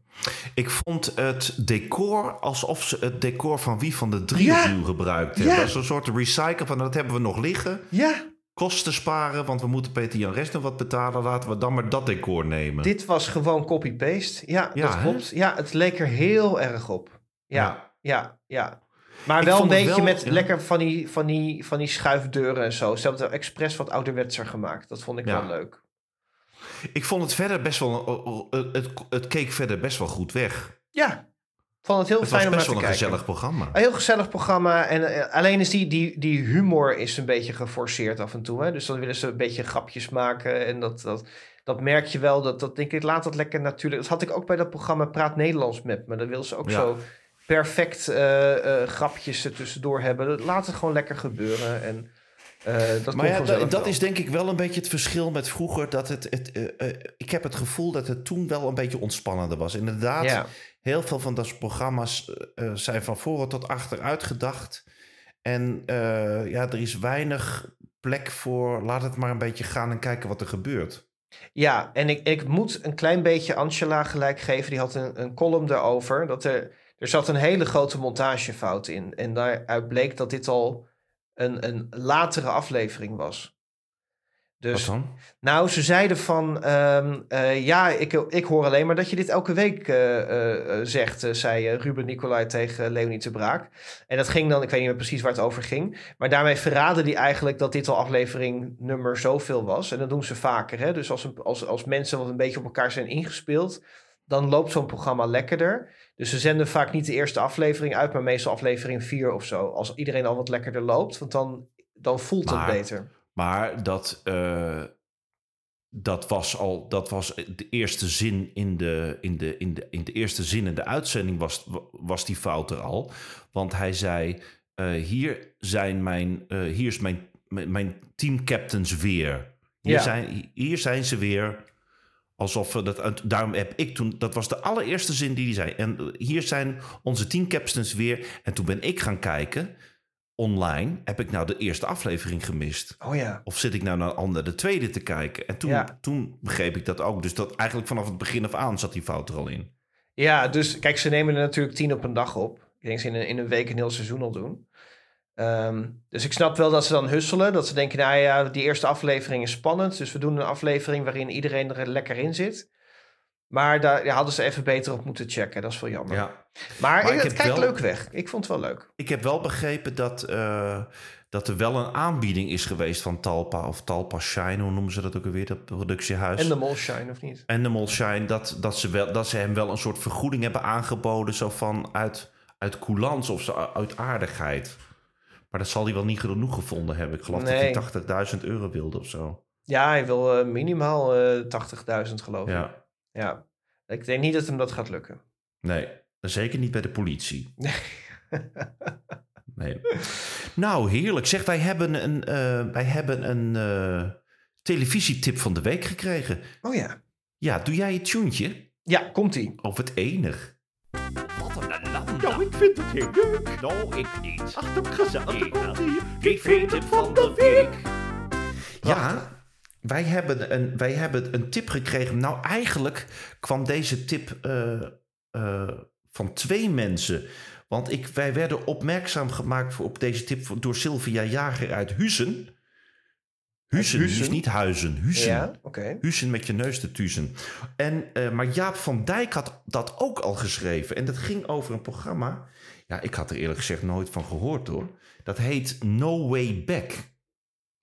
Ik vond het decor alsof ze het decor van wie van de drie Ja. opnieuw gebruikt Ja. Dat is een soort recycle van dat hebben we nog liggen. Ja, Kosten sparen, want we moeten Peter Jan Rest nog wat betalen. Laten we dan maar dat decor nemen. dit was gewoon copy-paste. Ja, Ja, dat hè? klopt. Ja, het leek er heel erg op. Ja, Ja. ja. Maar wel een beetje wel- met ja. lekker van die, van, die, van die schuifdeuren en zo. Ze hebben het expres wat ouderwetser gemaakt. Dat vond ik Ja. wel leuk. Ik vond het verder best wel. Het, het, het keek verder best wel goed weg. Ja, vond het heel Het fijn om naar best te wel een kijken. gezellig programma. Een heel gezellig programma. En eh, alleen is die, die, die humor is een beetje geforceerd af en toe. Hè? Dus dan willen ze een beetje grapjes maken. En dat, dat, dat merk je wel. Dat, dat denk ik, laat dat lekker natuurlijk. Dat had ik ook bij dat programma Praat Nederlands met me. Dan wil ze ook Ja. zo perfect eh, eh, grapjes er tussendoor hebben. Laat het gewoon lekker gebeuren. En eh, dat Maar ja, dat, wel. is denk ik wel een beetje het verschil met vroeger. Dat het, het, eh, eh, ik heb het gevoel dat het toen wel een beetje ontspannender was. Inderdaad, Ja. heel veel van dat programma's zijn van voren tot achter uitgedacht. En ja, er is weinig plek voor. Laat het maar een beetje gaan en kijken wat er gebeurt. Ja, en ik, ik moet een klein beetje Angela gelijk geven. Die had een, een column daarover. Dat er, er zat een hele grote montagefout in. En daaruit bleek dat dit al een, een latere aflevering was. Dus, wat dan? nou, ze zeiden van, ehm, eh, ja, ik, ik hoor alleen maar dat je dit elke week eh, eh, zegt, zei Ruben Nicolai tegen Leonie te Braak. En dat ging dan, ik weet niet meer precies waar het over ging, maar daarmee verraden die eigenlijk dat dit al aflevering nummer zoveel was. En dat doen ze vaker, hè. Dus als, een, als, als mensen wat een beetje op elkaar zijn ingespeeld, dan loopt zo'n programma lekkerder. Dus ze zenden vaak niet de eerste aflevering uit, maar meestal aflevering 4 of zo. Als iedereen al wat lekkerder loopt, want dan, dan voelt Maar- het beter. Maar dat, eh, dat was al dat was de eerste zin in de, in de, in de, in de eerste zin in de uitzending was, was die fout er al. Want hij zei: eh, hier zijn mijn, eh, hier is mijn, mijn, mijn teamcaptains weer. Hier, Ja. zijn, hier zijn ze weer. Alsof we dat. Daarom heb ik toen. Dat was de allereerste zin die hij zei. En eh, hier zijn onze teamcaptains weer. En toen ben ik gaan kijken. Online heb ik nou de eerste aflevering gemist. Oh ja. Of zit ik nou naar naar de tweede te kijken? En toen, Ja. toen begreep ik dat ook. Dus dat eigenlijk vanaf het begin af aan zat die fout er al in. Ja, dus kijk, ze nemen er natuurlijk tien op een dag op. Ik denk ze in een, in een week een heel seizoen al doen. Ehm, dus ik snap wel dat ze dan husselen. Dat ze denken, nou ja, die eerste aflevering is spannend. Dus we doen een aflevering waarin iedereen er lekker in zit. Maar daar ja, hadden ze even beter op moeten checken. Dat is wel jammer. Ja. Maar, Maar ik, het kijkt wel- leuk weg. Ik vond het wel leuk. Ik heb wel begrepen dat, eh, dat er wel een aanbieding is geweest van Talpa of Talpa Shine. Hoe noemen ze dat ook alweer, dat productiehuis? En de Molshine, of niet? Animal Shine, dat, dat, ze wel, dat ze hem wel een soort vergoeding hebben aangeboden. Zo van uit, uit coulance of zo, uit aardigheid. Maar dat zal hij wel niet genoeg gevonden hebben. Ik geloof Nee. dat hij 80.000 euro wilde of zo. Ja, hij wil eh, minimaal eh 80.000 geloof ik. Ja, ja. Ik denk niet dat hem dat gaat lukken. nee. Zeker niet bij de politie. Nee. Nou, heerlijk. Zeg, wij hebben een, eh, wij hebben een televisietip van de week gekregen. Oh ja. Ja, doe jij het tuentje? Ja, komt-ie. Of het enig? Nou, ik vind het heel leuk. Nou, ik niet. Ach, dat gezellig. Komt ie. TV-tip van de week. Ja, wij hebben, een, wij hebben een tip gekregen. Nou, eigenlijk kwam deze tip eh, eh, van twee mensen. Want ik, wij werden opmerkzaam gemaakt voor, op deze tip door Sylvia Jager uit Huizen. Huizen, dus niet Huizen. Huizen. Ja. Huizen met je neus te tuzen. En, eh, maar Jaap van Dijk had dat ook al geschreven. En dat ging over een programma. Ja, ik had er eerlijk gezegd nooit van gehoord hoor. Dat heet No Way Back.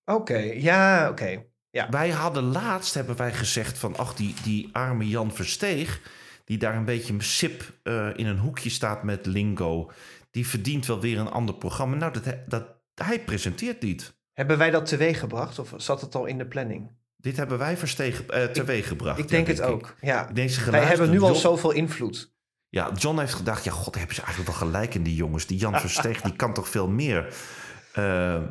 Oké, ja, oké. Ja. Wij hadden laatst, hebben wij gezegd van... ach, die, die arme Jan Versteeg... die daar een beetje sip eh, in een hoekje staat met lingo... die verdient wel weer een ander programma. Nou, dat, dat, hij presenteert niet. Hebben wij dat teweeg gebracht of zat het al in de planning? Dit hebben wij versteeg, eh, teweeg gebracht. Ik denk ja, het ook. Ja. Deze Wij hebben nu al zoveel invloed. Ja, John heeft gedacht... ja, god, hebben ze eigenlijk wel gelijk in die jongens. Die Jan Versteeg, die kan toch veel meer. Eh,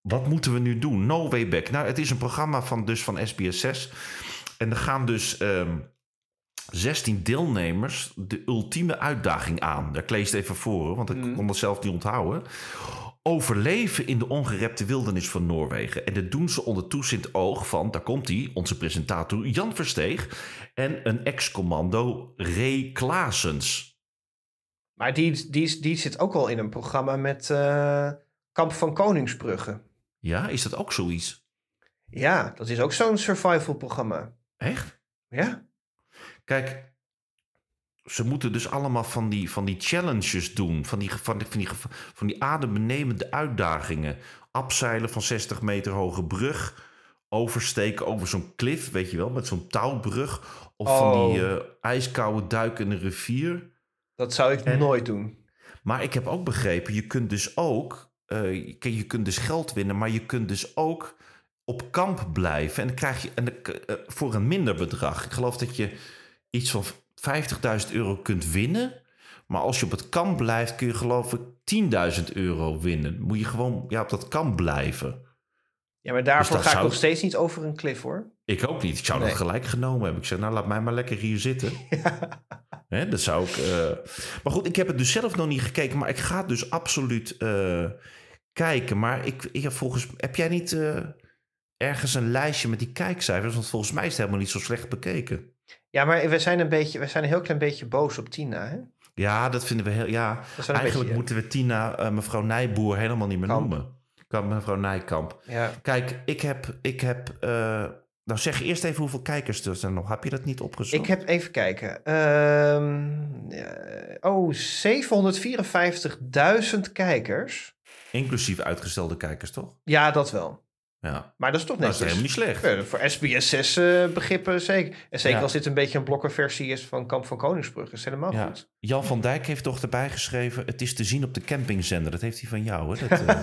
wat moeten we nu doen? No Way Back. Nou, het is een programma van, dus van SBS6. En er gaan dus ehm 16 deelnemers de ultieme uitdaging aan. Daar lees ik het even voor, want ik Mhm. kon het zelf niet onthouden. Overleven in de ongerepte wildernis van Noorwegen. En dat doen ze onder toezicht oog van, daar komt hij, onze presentator Jan Versteeg en een ex-commando Ray Klaasens. Maar die, die, die zit ook al in een programma met eh, Kamp van Koningsbrugge. Ja, is dat ook zoiets? Ja, dat is ook zo'n survival programma. Echt? Ja. Kijk, ze moeten dus allemaal van die, van die challenges doen. Van die, van, die, van, die, van die adembenemende uitdagingen. Abzeilen van 60 meter hoge brug. Oversteken over zo'n klif, weet je wel, met zo'n touwbrug. Of van Oh. die eh, ijskoude duik in de rivier. Dat zou ik En- nooit doen. Maar ik heb ook begrepen, je kunt dus ook... eh, je, je kunt dus geld winnen, maar je kunt dus ook op kamp blijven. En dan krijg je en eh, voor een minder bedrag. Ik geloof dat je iets van 50.000 euro kunt winnen. Maar als je op het kamp blijft, kun je geloof ik 10.000 euro winnen. Moet je gewoon ja, op dat kamp blijven. Ja, maar daarvoor Dus ga ik nog steeds niet over een klif hoor. Ik ook niet. Ik zou Nee. dat gelijk genomen hebben. Ik zei, nou laat mij maar lekker hier zitten. Hè, dat zou ik. eh, Maar goed, ik heb het dus zelf nog niet gekeken. Maar ik ga dus absoluut eh, kijken. Maar ik, ik heb volgens. Heb jij niet eh, ergens een lijstje met die kijkcijfers? Want volgens mij is het helemaal niet zo slecht bekeken. Ja, maar we zijn een, beetje, we zijn een heel klein beetje boos op Tina. Hè? Ja, dat vinden we heel. Ja, eigenlijk beetje, moeten we Tina, eh, mevrouw Nijboer, helemaal niet meer Kamp. noemen. Kan mevrouw Nijkamp. Ja. Kijk, ik heb. Ik heb eh, nou, zeg eerst even hoeveel kijkers er zijn nog. Heb je dat niet opgezocht? Ik heb even kijken. Ehm, eh, oh, 754.000 kijkers. Inclusief uitgestelde kijkers, toch? Ja, dat wel. Ja. Maar dat is toch dat is netjes. helemaal niet slecht. Ja, voor SBS 6 eh, begrippen zeker. En zeker Ja. als dit een beetje een blokkerversie is van Kamp van Koningsbrug. Is helemaal Ja. goed. Jan van Dijk heeft toch erbij geschreven... het is te zien op de campingzender. Dat heeft hij van jou, hè? Dat, eh,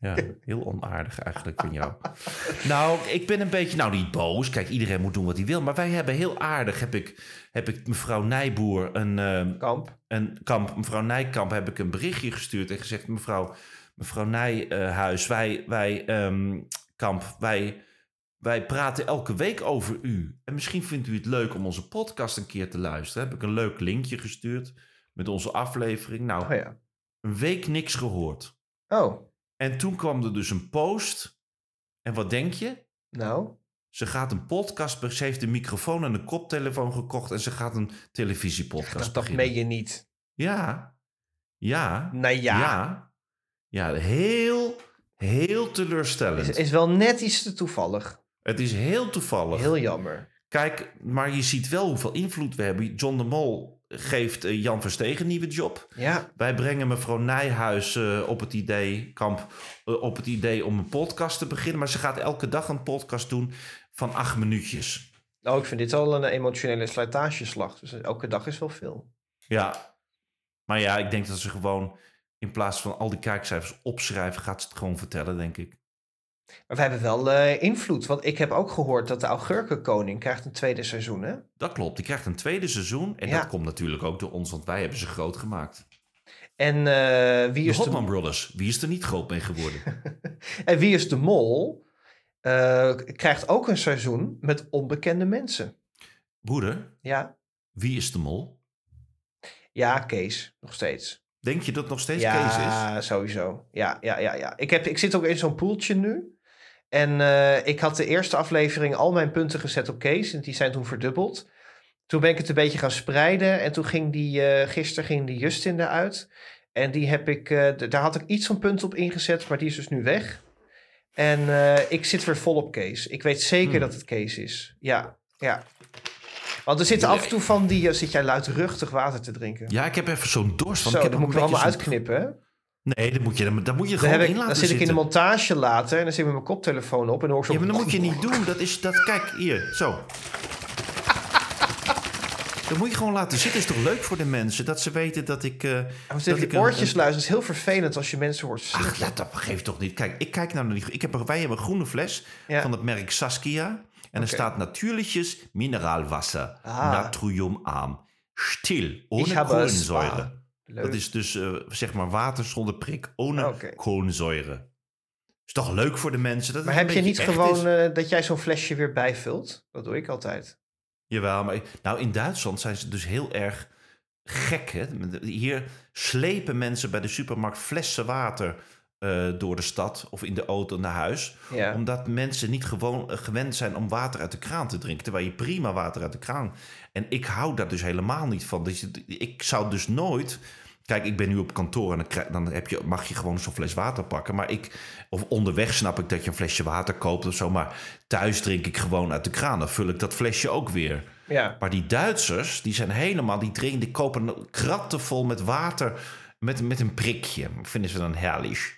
ja, heel onaardig eigenlijk van jou. nou, ik ben een beetje... Nou, niet boos. Kijk, iedereen moet doen wat hij wil. Maar wij hebben heel aardig... heb ik, heb ik mevrouw Nijboer een... eh, Kamp. een kamp, mevrouw Nijkamp heb ik een berichtje gestuurd en gezegd: mevrouw, mevrouw Nijhuis, wij, wij, ehm, Kamp, wij, wij praten elke week over u. En misschien vindt u het leuk om onze podcast een keer te luisteren. Heb ik een leuk linkje gestuurd met onze aflevering. Nou, Oh ja. een week niks gehoord. Oh, En toen kwam er dus een post. En wat denk je? nou. Ze gaat een podcast, ze heeft een microfoon en een koptelefoon gekocht en ze gaat een televisiepodcast Dat, dat beginnen. meen je niet. Ja, ja, Nou ja. ja. Ja, heel, heel teleurstellend. Is, is wel net iets te toevallig. Het is heel toevallig. Heel jammer. Kijk, maar je ziet wel hoeveel invloed we hebben. John de Mol geeft eh, Jan Verstegen een nieuwe job. Ja, Wij brengen mevrouw Nijhuis eh, op, het idee, kamp, eh, op het idee om een podcast te beginnen. Maar ze gaat elke dag een podcast doen van acht minuutjes. nou, ik vind dit al een emotionele slijtageslag. Dus elke dag is wel veel. Ja, maar ja, ik denk dat ze gewoon in plaats van al die kijkcijfers opschrijven, gaat ze het gewoon vertellen, denk ik. Maar we hebben wel eh, invloed. Want ik heb ook gehoord dat de Augurkenkoning krijgt een tweede seizoen, hè? Dat klopt. Die krijgt een tweede seizoen. En Ja. dat komt natuurlijk ook door ons, want wij hebben ze groot gemaakt. En, eh, wie is de, Hotman Brothers. Wie is er niet groot mee geworden? en Wie is de Mol eh, krijgt ook een seizoen met onbekende mensen. Broeder, Ja, wie is de mol? ja Kees, nog steeds. Denk je dat nog steeds Kees is? Ja, sowieso. Ja, ja, ja, ja. Ik, heb, ik zit ook in zo'n poeltje nu. En eh, ik had de eerste aflevering al mijn punten gezet op Kees. En die zijn toen verdubbeld. Toen ben ik het een beetje gaan spreiden. En toen ging die, eh gisteren ging die Justin eruit. En die heb ik, d- daar had ik iets van punten op ingezet. Maar die is dus nu weg. En ik zit weer vol op Kees. Ik weet zeker Hmm. dat het Kees is. Ja, ja. Want er zitten af en toe van die... eh, zit jij luidruchtig water te drinken? Ja, ik heb even zo'n dorst. Want Zo, ik heb dat moet allemaal uitknippen, hè? Nee, dat moet je, dat moet je Dan, gewoon heb ik, in dan zit ik in de montage later en dan zit ik met mijn koptelefoon op en dan hoor ik zo... Ja, maar dat moet je niet doen. Dat is, dat, kijk, hier, zo. Dat moet je gewoon laten zitten. is toch leuk voor de mensen? Dat ze weten dat ik... Als dat ik oortjes luistert, is heel vervelend als je mensen hoort Ach, ja, dat geeft toch niet. Kijk, ik kijk nou naar die... Ik heb, wij hebben een groene fles Ja. van het merk Saskia. En er staat natuurlijkjes mineraalwasser. Ah. Natriumarm. Stil. Ohne. Leuk. Dat is dus eh, zeg maar water zonder prik. Ohne Oké. koolzuur. Is toch leuk voor de mensen? Dat maar heb je niet gewoon eh, dat jij zo'n flesje weer bijvult? Dat doe ik altijd. Jawel, maar nou in Duitsland zijn ze dus heel erg gek. Hè? Hier slepen mensen bij de supermarkt flessen water eh, door de stad of in de auto naar huis. Ja. Omdat mensen niet gewoon eh, gewend zijn om water uit de kraan te drinken. Terwijl je prima water uit de kraan. En ik hou daar dus helemaal niet van. Dus ik zou dus nooit. Kijk, ik ben nu op kantoor en dan, krijg- dan heb je, mag je gewoon zo'n fles water pakken. Maar ik, of onderweg snap ik dat je een flesje water koopt of zo. Maar thuis drink ik gewoon uit de kraan. Dan vul ik dat flesje ook weer. ja. Maar die Duitsers, die zijn helemaal, die drinken, die kopen kratten vol met water met, met een prikje. Vinden ze dan herrlich.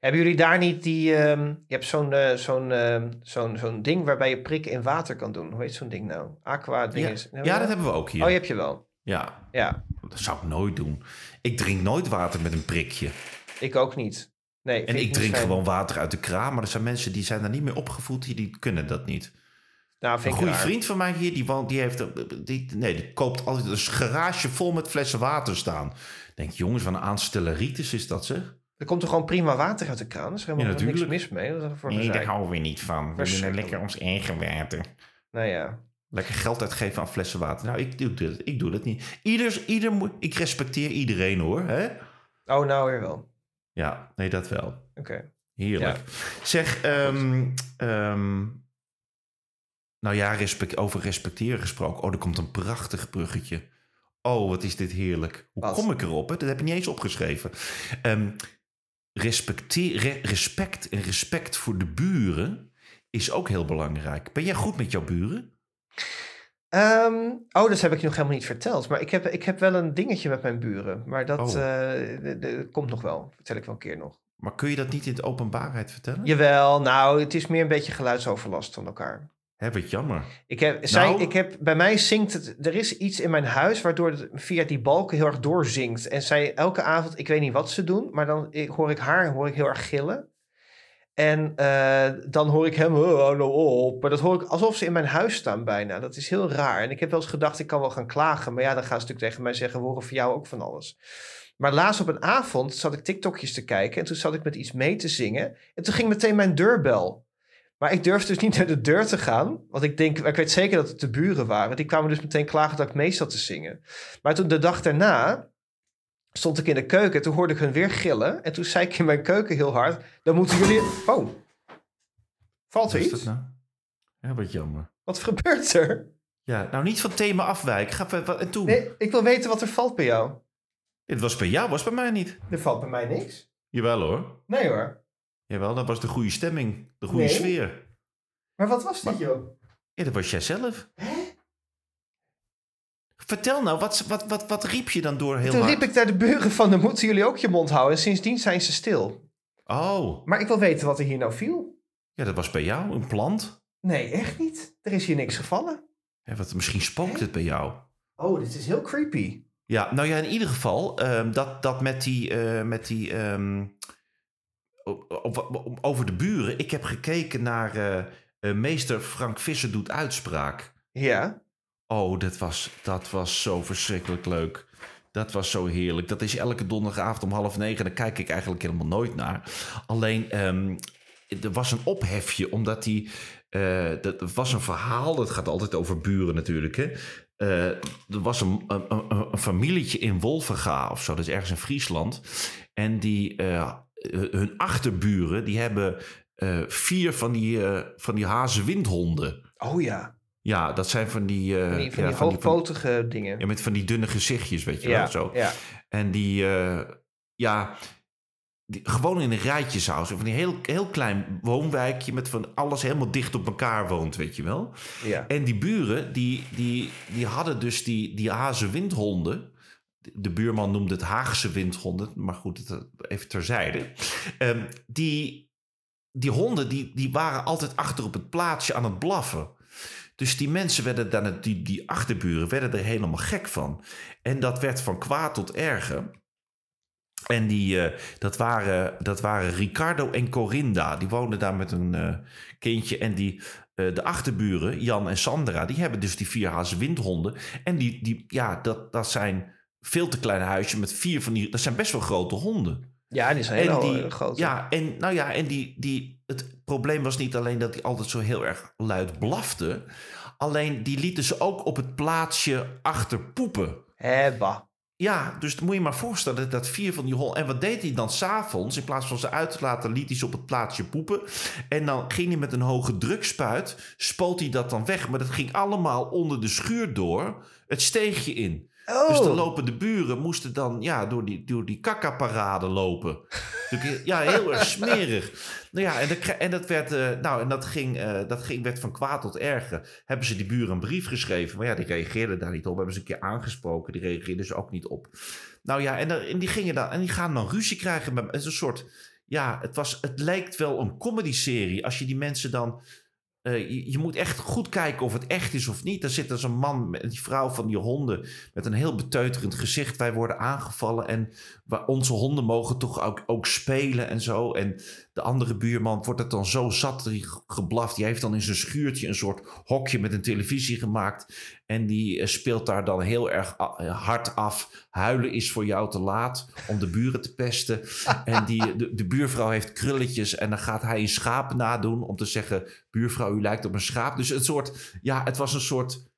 Hebben jullie daar niet die... ehm, je hebt zo'n eh, zo'n ehm, zo'n zo'n ding waarbij je prikken in water kan doen. Hoe heet zo'n ding nou? Aqua ding Ja, is... ja, dat hebben we ook hier. Oh, je hebt je wel. Ja, Ja, dat zou ik nooit doen. Ik drink nooit water met een prikje. ik ook niet. Nee, En ik drink fijn. gewoon water uit de kraan. Maar er zijn mensen die zijn daar niet meer opgevoed. Die, die kunnen dat niet. Nou, Een vind ik goede vriend van mij hier, die, woont, die, heeft, die, nee, die koopt altijd een garage vol met flessen water staan. Ik denk, jongens, wat een aanstelleritis is dat zeg. Er komt er gewoon prima water uit de kraan. Is helemaal Ja, niks mis mee. Dat is voor Nee, daar houden we niet van. We willen lekker ons eigen water. Nou ja. Lekker geld uitgeven aan flessen water. Nou, ik doe dit, ik doe dat niet. Ieder, ieder, moet- ik respecteer iedereen hoor. Hè? Oh, nou weer wel. Oké. Ja, nee, dat wel. Heerlijk. Zeg, ehm, ehm, nou ja, respect, over respecteren gesproken. Oh, er komt een prachtig bruggetje. Oh, wat is dit heerlijk. Hoe Wat? kom ik erop? Hè? Dat heb je niet eens opgeschreven. Ehm, respecteer, re- respect en respect voor de buren is ook heel belangrijk. Ben jij goed met jouw buren? Oh, dat heb ik nog helemaal niet verteld. Maar ik heb, ik heb wel een dingetje met mijn buren. Maar dat Oh. eh, komt nog wel. Vertel ik wel een keer nog. Maar kun je dat niet in de openbaarheid vertellen? Jawel, nou, het is meer een beetje geluidsoverlast van elkaar. Hè, wat jammer. Ik heb, zij, Nou? ik heb, bij mij zingt het. Er is iets in mijn huis waardoor het via die balken heel erg doorzingt. En zij elke avond, ik weet niet wat ze doen, maar dan ik- hoor ik haar hoor ik heel erg gillen. En eh, dan hoor ik hem, oh, hou nou op. Maar dat hoor ik alsof ze in mijn huis staan bijna. Dat is heel raar. En ik heb wel eens gedacht, ik kan wel gaan klagen. Maar ja, dan gaan ze natuurlijk tegen mij zeggen, we horen voor jou ook van alles. Maar laatst op een avond zat ik TikTokjes te kijken. En toen zat ik met iets mee te zingen. En toen ging meteen mijn deurbel. Maar ik durfde dus niet naar de deur te gaan. Want ik denk, ik weet zeker dat het de buren waren. Die kwamen dus meteen klagen dat ik mee zat te zingen. Maar toen de dag daarna stond ik in de keuken. En toen hoorde ik hun weer gillen. En toen zei ik in mijn keuken heel hard. Dan moeten jullie... Oh. Valt er iets? nou? Ja, wat jammer. Wat gebeurt er? Ja, nou niet van thema afwijken. Ga, en toen? Nee, ik wil weten wat er valt bij jou. Het was bij jou, was bij mij niet. Er valt bij mij niks. Jawel hoor. Nee hoor. Jawel, dat was de goede stemming. De goede Nee. sfeer. Maar wat was dit, joh? Ja, dat was jij zelf. Vertel nou, wat, wat, wat, wat riep je dan door heel Toen hard? riep ik naar de buren van, dan moeten jullie ook je mond houden. En sindsdien zijn ze stil. Oh, Maar ik wil weten wat er hier nou viel. ja, dat was bij jou, een plant. Nee, echt niet. Er is hier niks gevallen. Ja, wat, misschien spookt het bij jou. Oh, dit is heel creepy. Ja, nou ja, in ieder geval, ehm, dat, dat met die, eh, met die ehm, over de buren. Ik heb gekeken naar eh, eh, meester Frank Visser doet uitspraak. Ja. Oh, dat was, dat was zo verschrikkelijk leuk. Dat was zo heerlijk. Dat is elke donderdagavond om half negen. Daar kijk ik eigenlijk helemaal nooit naar. Alleen, ehm, er was een ophefje, omdat hij... eh, dat was een verhaal, dat gaat altijd over buren natuurlijk. Hè? Er was een, een, een, een familietje in Wolvenga of zo, dat is ergens in Friesland. En die, hun achterburen, die hebben eh, vier van die, eh, van die hazenwindhonden. Oh ja. Ja, dat zijn van die... eh, Van die, van ja, die van die- van- hoogpotige dingen. ja, met van die dunne gezichtjes, weet je ja, wel, zo. ja. En die, ja, die, gewoon in een rijtje zou Van die heel, heel klein woonwijkje met van alles helemaal dicht op elkaar woont, weet je wel. ja. En die buren, die, die, die hadden dus die, die Haagse windhonden. De buurman noemde het Haagse windhonden, maar goed, het, even terzijde. Ehm, die, die honden die, die waren altijd achter op het plaatsje aan het blaffen. Dus die mensen werden dan, die, die achterburen, werden er helemaal gek van. En dat werd van kwaad tot erger. En die, eh, dat, waren, dat waren Ricardo en Corinda. Die woonden daar met een eh, kindje. En die, eh, de achterburen, Jan en Sandra, die hebben dus die vier Haase windhonden. En die, die, ja, dat, dat zijn veel te kleine huisjes met vier van die... Dat zijn best wel grote honden. ja, die zijn heel die, eh, groot. Ja, en nou ja, en die, die, het probleem was niet alleen dat hij altijd zo heel erg luid blafte. Alleen die lieten ze ook op het plaatsje achter poepen. Hebba. ja, dus dan moet je maar voorstellen dat vier van die hol. En wat deed hij dan s'avonds? In plaats van ze uit te laten, liet hij ze op het plaatsje poepen. En dan ging hij met een hoge drukspuit, spoot hij dat dan weg. Maar dat ging allemaal onder de schuur door, het steegje in. Oh, Dus de lopende buren moesten dan ja, door die, door die kakka-parade lopen. Dus, ja, heel erg smerig. Nou ja, en en dat, werd, eh, nou, en dat, ging, eh, dat ging, werd van kwaad tot erger. Hebben ze die buren een brief geschreven. Maar ja, die reageerden daar niet op. Hebben ze een keer aangesproken. Die reageerden ze ook niet op. Nou ja, en, en die, gingen dan, en die gaan dan ruzie krijgen. Met, het is een soort... Ja, het, was, het lijkt wel een comedy-serie. Als je die mensen dan... eh, je, moet echt goed kijken of het echt is of niet. Er zit dus een man met die vrouw van die honden met een heel beteuterend gezicht. Wij worden aangevallen en onze honden mogen toch ook, ook spelen en zo. En de andere buurman wordt het dan zo zat, geblaft. Die heeft dan in zijn schuurtje een soort hokje met een televisie gemaakt. En die eh, speelt daar dan heel erg a- eh, hard af. Huilen is voor jou te laat om de buren te pesten. En die, de, de buurvrouw heeft krulletjes en dan gaat hij een schaap nadoen om te zeggen... buurvrouw, u lijkt op een schaap. Dus het, soort, ja, het was een soort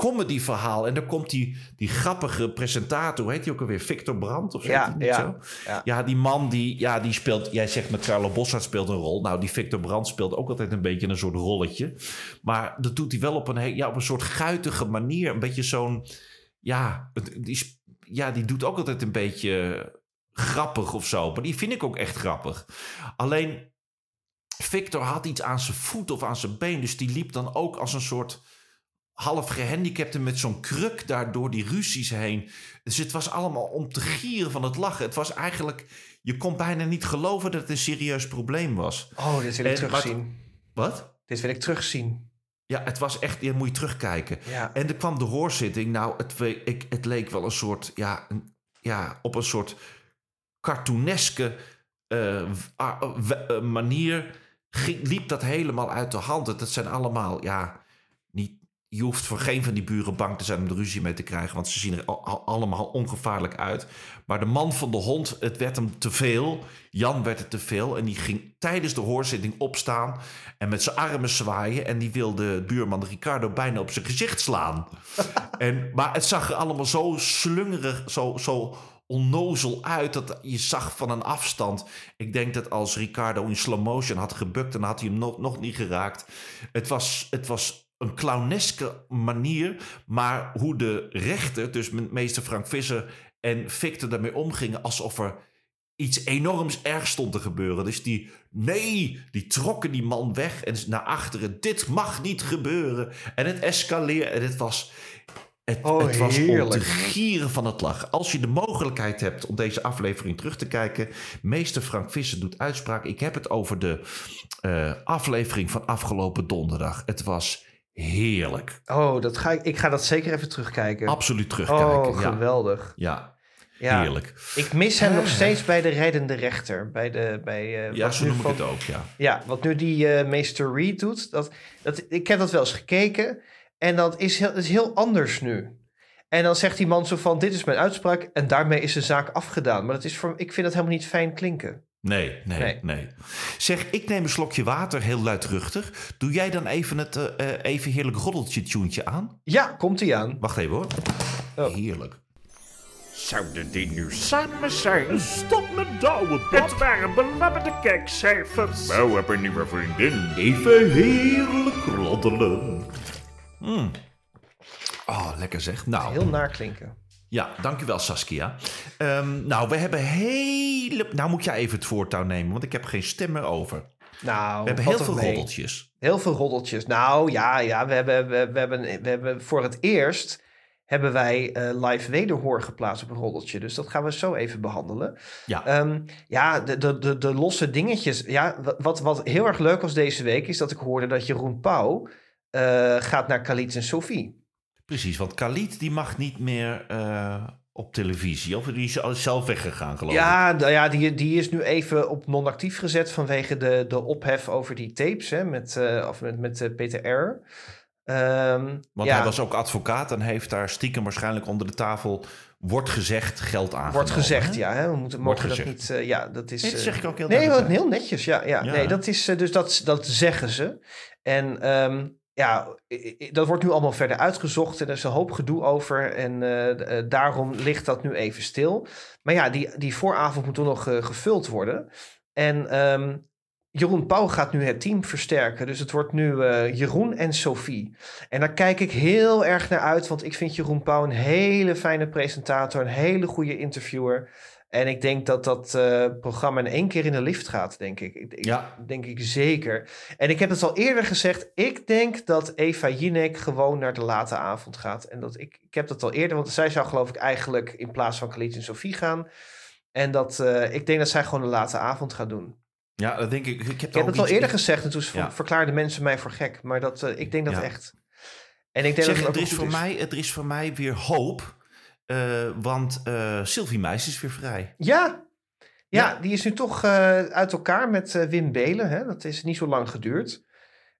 comedy-verhaal. En dan komt die, die grappige presentator, hoe heet die ook alweer? Victor Brandt of zo? Ja, ja, zo? ja. Ja, die man die, ja, die speelt... Jij zegt met Carlo Bossard speelt een rol. Nou, die Victor Brandt speelt ook altijd een beetje een soort rolletje. Maar dat doet hij wel op een, ja, op een soort guitige manier. Een beetje zo'n... Ja, die, ja, die doet ook altijd een beetje grappig of zo. Maar die vind ik ook echt grappig. Alleen, Victor had iets aan zijn voet of aan zijn been. Dus die liep dan ook als een soort half gehandicapte met zo'n kruk daar door die ruzies heen. Dus het was allemaal om te gieren van het lachen. Het was eigenlijk... Je kon bijna niet geloven dat het een serieus probleem was. Oh, dit wil ik En- terugzien. Wat? Dit wil ik terugzien. Ja, het was echt... Je moet je terugkijken. Ja. En er kwam de hoorzitting. Nou, het, ik, het leek wel een soort... Ja, een, ja op een soort cartooneske eh, eh, manier... Ging, liep dat helemaal uit de hand. Het- Dat zijn allemaal... Ja. Je hoeft voor geen van die buren bang te zijn om er ruzie mee te krijgen. Want ze zien er al- al- allemaal ongevaarlijk uit. Maar de man van de hond, het werd hem te veel. Jan werd het te veel. En die ging tijdens de hoorzitting opstaan. En met zijn armen zwaaien. En die wilde buurman Ricardo bijna op zijn gezicht slaan. en, maar het zag er allemaal zo slungerig, zo, zo onnozel uit. Dat je zag van een afstand. Ik denk dat als Ricardo in slow motion had gebukt. dan had hij hem nog, nog niet geraakt. Het was, het was een clowneske manier. Maar hoe de rechter, dus meester Frank Visser en Victor daarmee omgingen. alsof er iets enorms ergs stond te gebeuren. Dus die, nee, die trokken die man weg en naar achteren. Dit mag niet gebeuren. En het escaleerde. En het was, het, Oh, het was om te gieren van het lachen. Als je de mogelijkheid hebt om deze aflevering terug te kijken. Meester Frank Visser doet uitspraak. Ik heb het over de eh, aflevering van afgelopen donderdag. Het was heerlijk. Oh, dat ga ik, ik ga dat zeker even terugkijken. Absoluut terugkijken. Oh, geweldig. ja, Ja. heerlijk. Ik mis hem nog steeds bij de rijdende rechter. Bij de, bij, eh, Ja, wat zo noem ik het ook, ja. Ja, wat nu die eh, meester Reed doet. Dat, dat, ik heb dat wel eens gekeken. En dat is heel, is heel anders nu. En dan zegt die man zo van, dit is mijn uitspraak. En daarmee is de zaak afgedaan. Maar dat is voor, ik vind dat helemaal niet fijn klinken. Nee, nee, nee, Nee. Zeg, ik neem een slokje water, heel luidruchtig. Doe jij dan even het eh, eh, even heerlijk roddeltje tuentje aan? Ja, komt hij aan. Wacht even hoor. Oh. Heerlijk. Zouden die nu samen zijn? Stop met douwen, Het waren belabberde kijkcijfers. Wou heb een nieuwe vriendin. Even heerlijk roddelen. Oh, lekker zeg. Nou, Heel naar klinken. Ja, dankjewel Saskia. Ehm, nou, we hebben hele... Nou moet jij even het voortouw nemen, want ik heb geen stem meer over. Nou, We hebben heel veel mee. roddeltjes. Heel veel roddeltjes. Nou ja, ja we, hebben, we, we hebben, we hebben voor het eerst hebben wij eh, live wederhoor geplaatst op een roddeltje. Dus dat gaan we zo even behandelen. Ja. Ehm, ja, de, de, de, de losse dingetjes. Ja, wat, wat heel erg leuk was deze week is dat ik hoorde dat Jeroen Pauw eh, gaat naar Khalid en Sophie. Precies, want Khalid die mag niet meer eh, op televisie. Of die is zelf weggegaan, geloof ik. Ja, nou ja die, die is nu even op non-actief gezet vanwege de, de ophef over die tapes hè, met, eh, of met, met eh, Peter R. Ehm, Want ja. hij was ook advocaat en heeft daar stiekem waarschijnlijk onder de tafel... wordt gezegd geld aangenomen. Wordt gezegd, hè? ja. Hè? We moeten, mogen dat niet... ja, dat is... Nee, dat zeg ik ook heel Nee, heel netjes, ja. ja. Ja. Nee, dat is... dus dat, dat zeggen ze. En ehm, ja, dat wordt nu allemaal verder uitgezocht en er is een hoop gedoe over. En eh, eh, daarom ligt dat nu even stil. Maar ja, die, die vooravond moet toch nog eh, gevuld worden. En ehm, Jeroen Pauw gaat nu het team versterken. Dus het wordt nu Jeroen en Sophie. En daar kijk ik heel erg naar uit, want ik vind Jeroen Pauw een hele fijne presentator, een hele goede interviewer. En ik denk dat dat eh, programma in één keer in de lift gaat, denk ik. ik, Ja. Denk ik zeker. En ik heb het al eerder gezegd. Ik denk dat Eva Jinek gewoon naar de late avond gaat. En dat ik, ik heb dat al eerder, want zij zou geloof ik eigenlijk in plaats van Khalid en Sophie gaan. En dat eh, ik denk dat zij gewoon de late avond gaat doen. Ja, dat denk ik. Ik heb, Ik heb het al eerder gezegd en toen Ja. verklaarden mensen mij voor gek. Maar dat, eh, ik denk dat Ja. echt. En ik denk Zeg, dat het er, is voor Mij, er is voor mij weer hoop. Eh, want eh Sylvie Meis is weer vrij. Ja. Ja, die is nu toch eh, uit elkaar met Wim Belen. Hè? Dat is niet zo lang geduurd.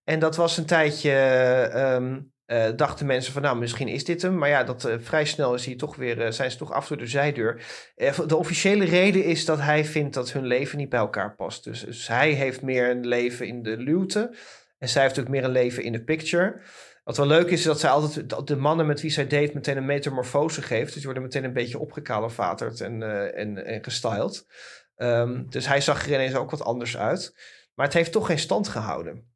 En dat was een tijdje, ehm, eh, dachten mensen van nou, misschien is dit hem. Maar ja, dat, vrij snel is hij toch weer, zijn ze toch af door de zijdeur. De officiële reden is dat hij vindt dat hun leven niet bij elkaar past. Dus, dus hij heeft meer een leven in de luwte. En zij heeft ook meer een leven in de picture. Wat wel leuk is, is dat zij altijd dat de mannen met wie zij date meteen een metamorfose geeft. Dus die worden meteen een beetje opgekalevaterd en, eh, en, en gestyled. Ehm, dus hij zag er ineens ook wat anders uit. Maar het heeft toch geen stand gehouden.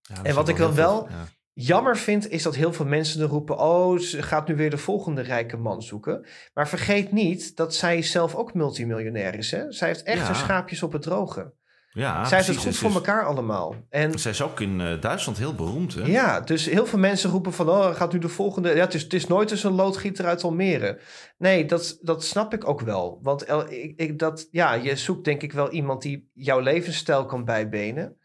Ja, En wat ik dan wel- ja. Jammer vind, is dat heel veel mensen er roepen... oh, ze gaat nu weer de volgende rijke man zoeken. Maar vergeet niet dat zij zelf ook multimiljonair is. Hè? Zij heeft echt Ja. haar schaapjes op het droge. Ja, zij heeft het goed voor elkaar allemaal. En Zij is ook in eh, Duitsland heel beroemd. Hè? ja, dus heel veel mensen roepen van... oh, gaat nu de volgende... Ja, het is, het is nooit eens een loodgieter uit Almere. Nee, dat, dat snap ik ook wel. Want ik, ik, dat, ja, je zoekt denk ik wel iemand die jouw levensstijl kan bijbenen.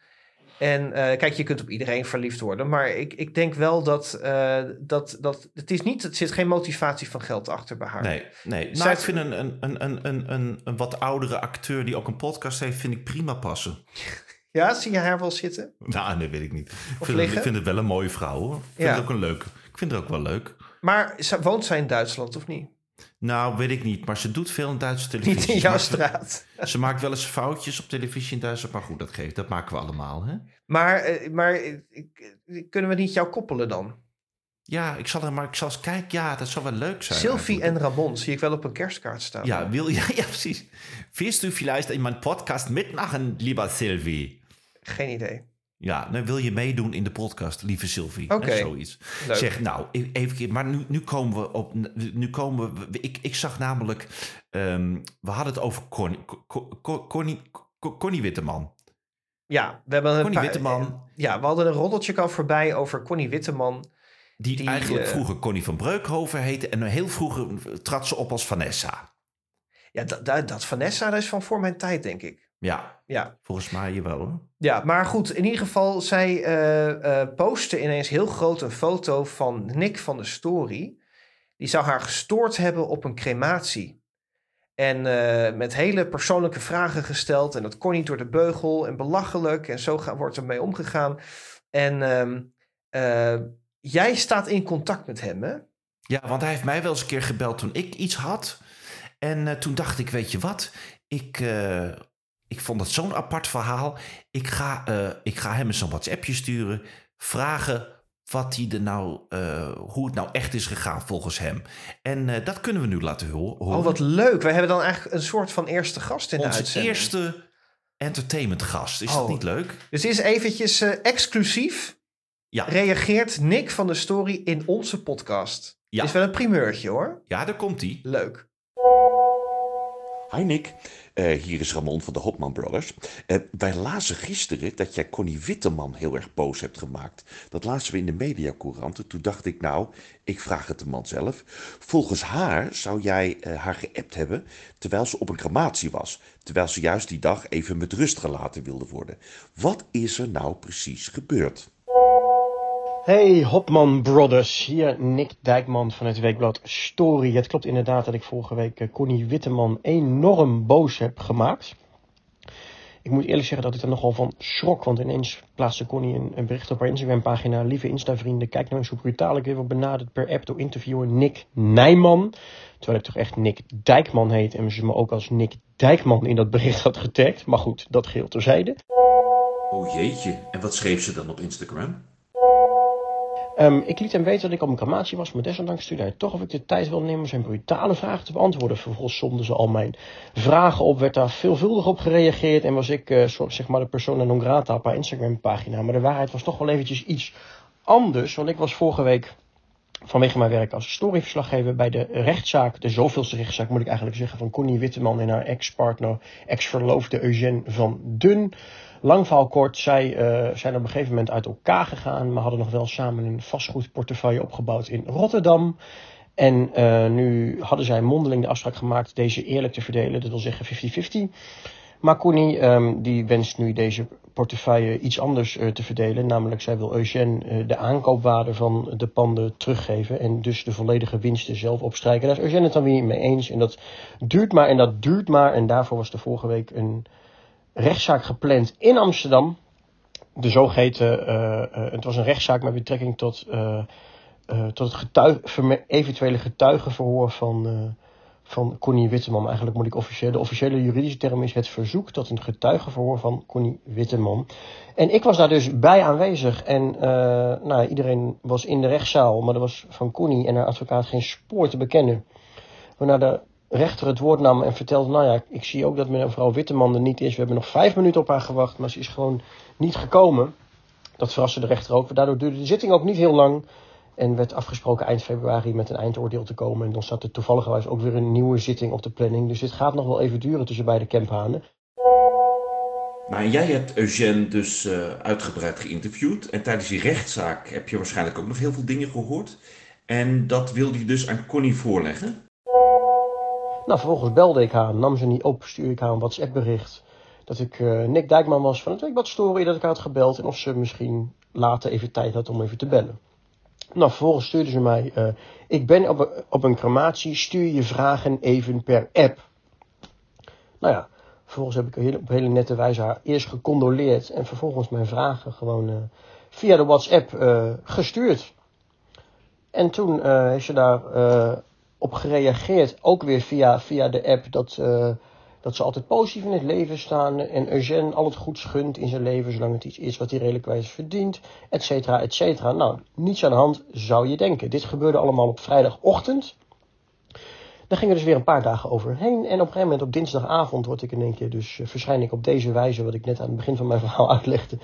En eh, kijk, je kunt op iedereen verliefd worden. Maar ik, ik denk wel dat, eh, dat, dat het is niet... Het zit geen motivatie van geld achter bij haar. Nee, nee. Nou, Zij- ik vind een, een, een, een, een, een, een wat oudere acteur die ook een podcast heeft, vind ik prima passen. Ja, zie je haar wel zitten? Nou, nee, weet ik niet. Ik vind, ik vind het wel een mooie vrouw hoor. Ik vind Ja. het ook een leuke. Ik vind het ook wel leuk. Maar woont zij in Duitsland of niet? Nou, weet ik niet. Maar ze doet veel in Duitse televisie. Niet in jouw straat. Ze maakt wel eens foutjes op televisie in Duitsland. Maar goed, dat geeft. Dat maken we allemaal. Hè? Maar, eh, maar eh, eh, kunnen we niet jou koppelen dan? Ja, ik zal er maar ik zal eens kijken. Ja, dat zou wel leuk zijn. Sylvie en Ramon zie ik wel op een kerstkaart staan. Ja, wil, ja, ja, precies. Willst du vielleicht in mijn podcast mitmachen, lieber Sylvie? Geen idee. Ja, dan wil je meedoen in de podcast, lieve Sylvie. Oké. Zoiets. Leuk. Zeg, nou, e- even keer, maar nu, nu komen we op. Nu komen we. Ik, ik zag namelijk. ehm, we hadden het over Connie, Co- Co- Connie, Co- Connie Witteman. Ja, we hebben een Connie paar- Witteman. Ja, we hadden een roddeltje al voorbij over Connie Witteman. Die, Die, eigenlijk eh, vroeger Connie van Breukhoven heette. En heel vroeger trad ze op als Vanessa. Ja, dat, dat, dat Vanessa, dat is van voor mijn tijd, denk ik. Ja, Ja, volgens mij wel hoor. ja maar goed, in ieder geval, zij eh eh postte ineens heel groot een foto van Nick van de Story. Die zou haar gestoord hebben op een crematie. En eh, met hele persoonlijke vragen gesteld. En dat kon niet door de beugel. En belachelijk. En zo ga- wordt er mee omgegaan. En ehm, eh, jij staat in contact met hem, hè? Ja, want hij heeft mij wel eens een keer gebeld toen ik iets had. En toen dacht ik, weet je wat? Ik, ik vond het zo'n apart verhaal. Ik ga, eh, ik ga hem eens een WhatsAppje sturen. Vragen wat hij er nou, eh, hoe het nou echt is gegaan volgens hem. En eh, dat kunnen we nu laten ho- horen. Oh, wat leuk. Wij hebben dan eigenlijk een soort van eerste gast in de Onze uitzending. eerste entertainmentgast. Is Oh. dat niet leuk? Dus is eventjes exclusief. Ja. Reageert Nick van de Story in onze podcast. Ja. Is wel een primeurtje hoor. Ja, daar komt hij. Leuk. Hi Nick, Eh, hier is Ramon van de Hopman Brothers. Eh, wij lazen gisteren dat jij Connie Witteman heel erg boos hebt gemaakt. Dat lazen we in de mediacouranten. Toen dacht ik nou, ik vraag het de man zelf. Volgens haar zou jij eh, haar geappt hebben terwijl ze op een crematie was. Terwijl ze juist die dag even met rust gelaten wilde worden. Wat is er nou precies gebeurd? Hey Hopman Brothers, hier Nick Dijkman van het weekblad Story. Het klopt inderdaad dat ik vorige week eh, Connie Witteman enorm boos heb gemaakt. Ik moet eerlijk zeggen dat ik er nogal van schrok, want ineens plaatste Connie een, bericht op haar Instagram pagina. Lieve Insta-vrienden, kijk nou eens hoe brutaal ik weer benaderd per app door interviewer Nick Nijman. Terwijl ik toch echt Nick Dijkman heet en ze me ook als Nick Dijkman in dat bericht had getagd. Maar goed, dat geheel terzijde. Oh jeetje, en wat schreef ze dan op Instagram? Ehm, ik liet hem weten dat ik op een crematie was, maar desondanks stuurde hij toch of ik de tijd wil nemen om zijn brutale vragen te beantwoorden. Vervolgens somden ze al mijn vragen op, werd daar veelvuldig op gereageerd en was ik uh, zeg maar de persona non grata op haar Instagram pagina. Maar de waarheid was toch wel eventjes iets anders, want ik was vorige week vanwege mijn werk als storyverslaggever bij de rechtszaak, de zoveelste rechtszaak moet ik eigenlijk zeggen, van Connie Witteman en haar ex-partner, ex-verloofde Eugène van Dun. Lang kort, zij uh, zijn op een gegeven moment uit elkaar gegaan, maar hadden nog wel samen een vastgoedportefeuille opgebouwd in Rotterdam. En uh, nu hadden zij mondeling de afspraak gemaakt deze eerlijk te verdelen, dat wil zeggen 50-50. Maar Connie um, die wenst nu deze portefeuille iets anders uh, te verdelen. Namelijk, zij wil Eugène de aankoopwaarde van de panden teruggeven. En dus de volledige winsten zelf opstrijken. Daar is Eugène het dan weer mee eens. En dat duurt maar en dat duurt maar. En daarvoor was er vorige week een rechtszaak gepland in Amsterdam. De zogeheten, uh, het was een rechtszaak met betrekking tot, tot het getuig, eventuele getuigenverhoor van van Connie Witteman. Eigenlijk moet ik officieel, de officiële juridische term is het verzoek tot een getuigenverhoor van Connie Witteman. En ik was daar dus bij aanwezig en nou, iedereen was in de rechtszaal, maar er was van Connie en haar advocaat geen spoor te bekennen. Waarna de rechter het woord nam en vertelde, nou ja, ik zie ook dat mevrouw Witteman er niet is. We hebben nog vijf minuten op haar gewacht, maar ze is gewoon niet gekomen. Dat verraste de rechter ook. Daardoor duurde de zitting ook niet heel lang. En werd afgesproken eind februari met een eindoordeel te komen. En dan staat er toevallig ook weer een nieuwe zitting op de planning. Dus dit gaat nog wel even duren tussen beide camphanen. Maar jij hebt Eugène dus uh, uitgebreid geïnterviewd. En tijdens die rechtszaak heb je waarschijnlijk ook nog heel veel dingen gehoord. En dat wilde je dus aan Connie voorleggen? Nou, vervolgens belde ik haar, nam ze niet op, stuurde ik haar een WhatsApp bericht. Dat ik uh, Nick Dijkman was van het Weekblad Story, dat ik haar had gebeld. En of ze misschien later even tijd had om even te bellen. Nou, vervolgens stuurde ze mij, uh, ik ben op, een, op een crematie, stuur je vragen even per app. Nou ja, vervolgens heb ik op hele nette wijze haar eerst gecondoleerd en vervolgens mijn vragen gewoon uh, via de WhatsApp gestuurd. En toen heeft ze daar op gereageerd, ook weer via, via de app, dat dat ze altijd positief in het leven staan en Eugène al het goed gunt in zijn leven, zolang het iets is wat hij redelijkwijs verdient, et cetera, et cetera. Nou, niets aan de hand, zou je denken. Dit gebeurde allemaal op vrijdagochtend. Daar gingen dus weer een paar dagen overheen. En op een gegeven moment op dinsdagavond word ik in één keer dus uh, verschijn ik op deze wijze, wat ik net aan het begin van mijn verhaal uitlegde,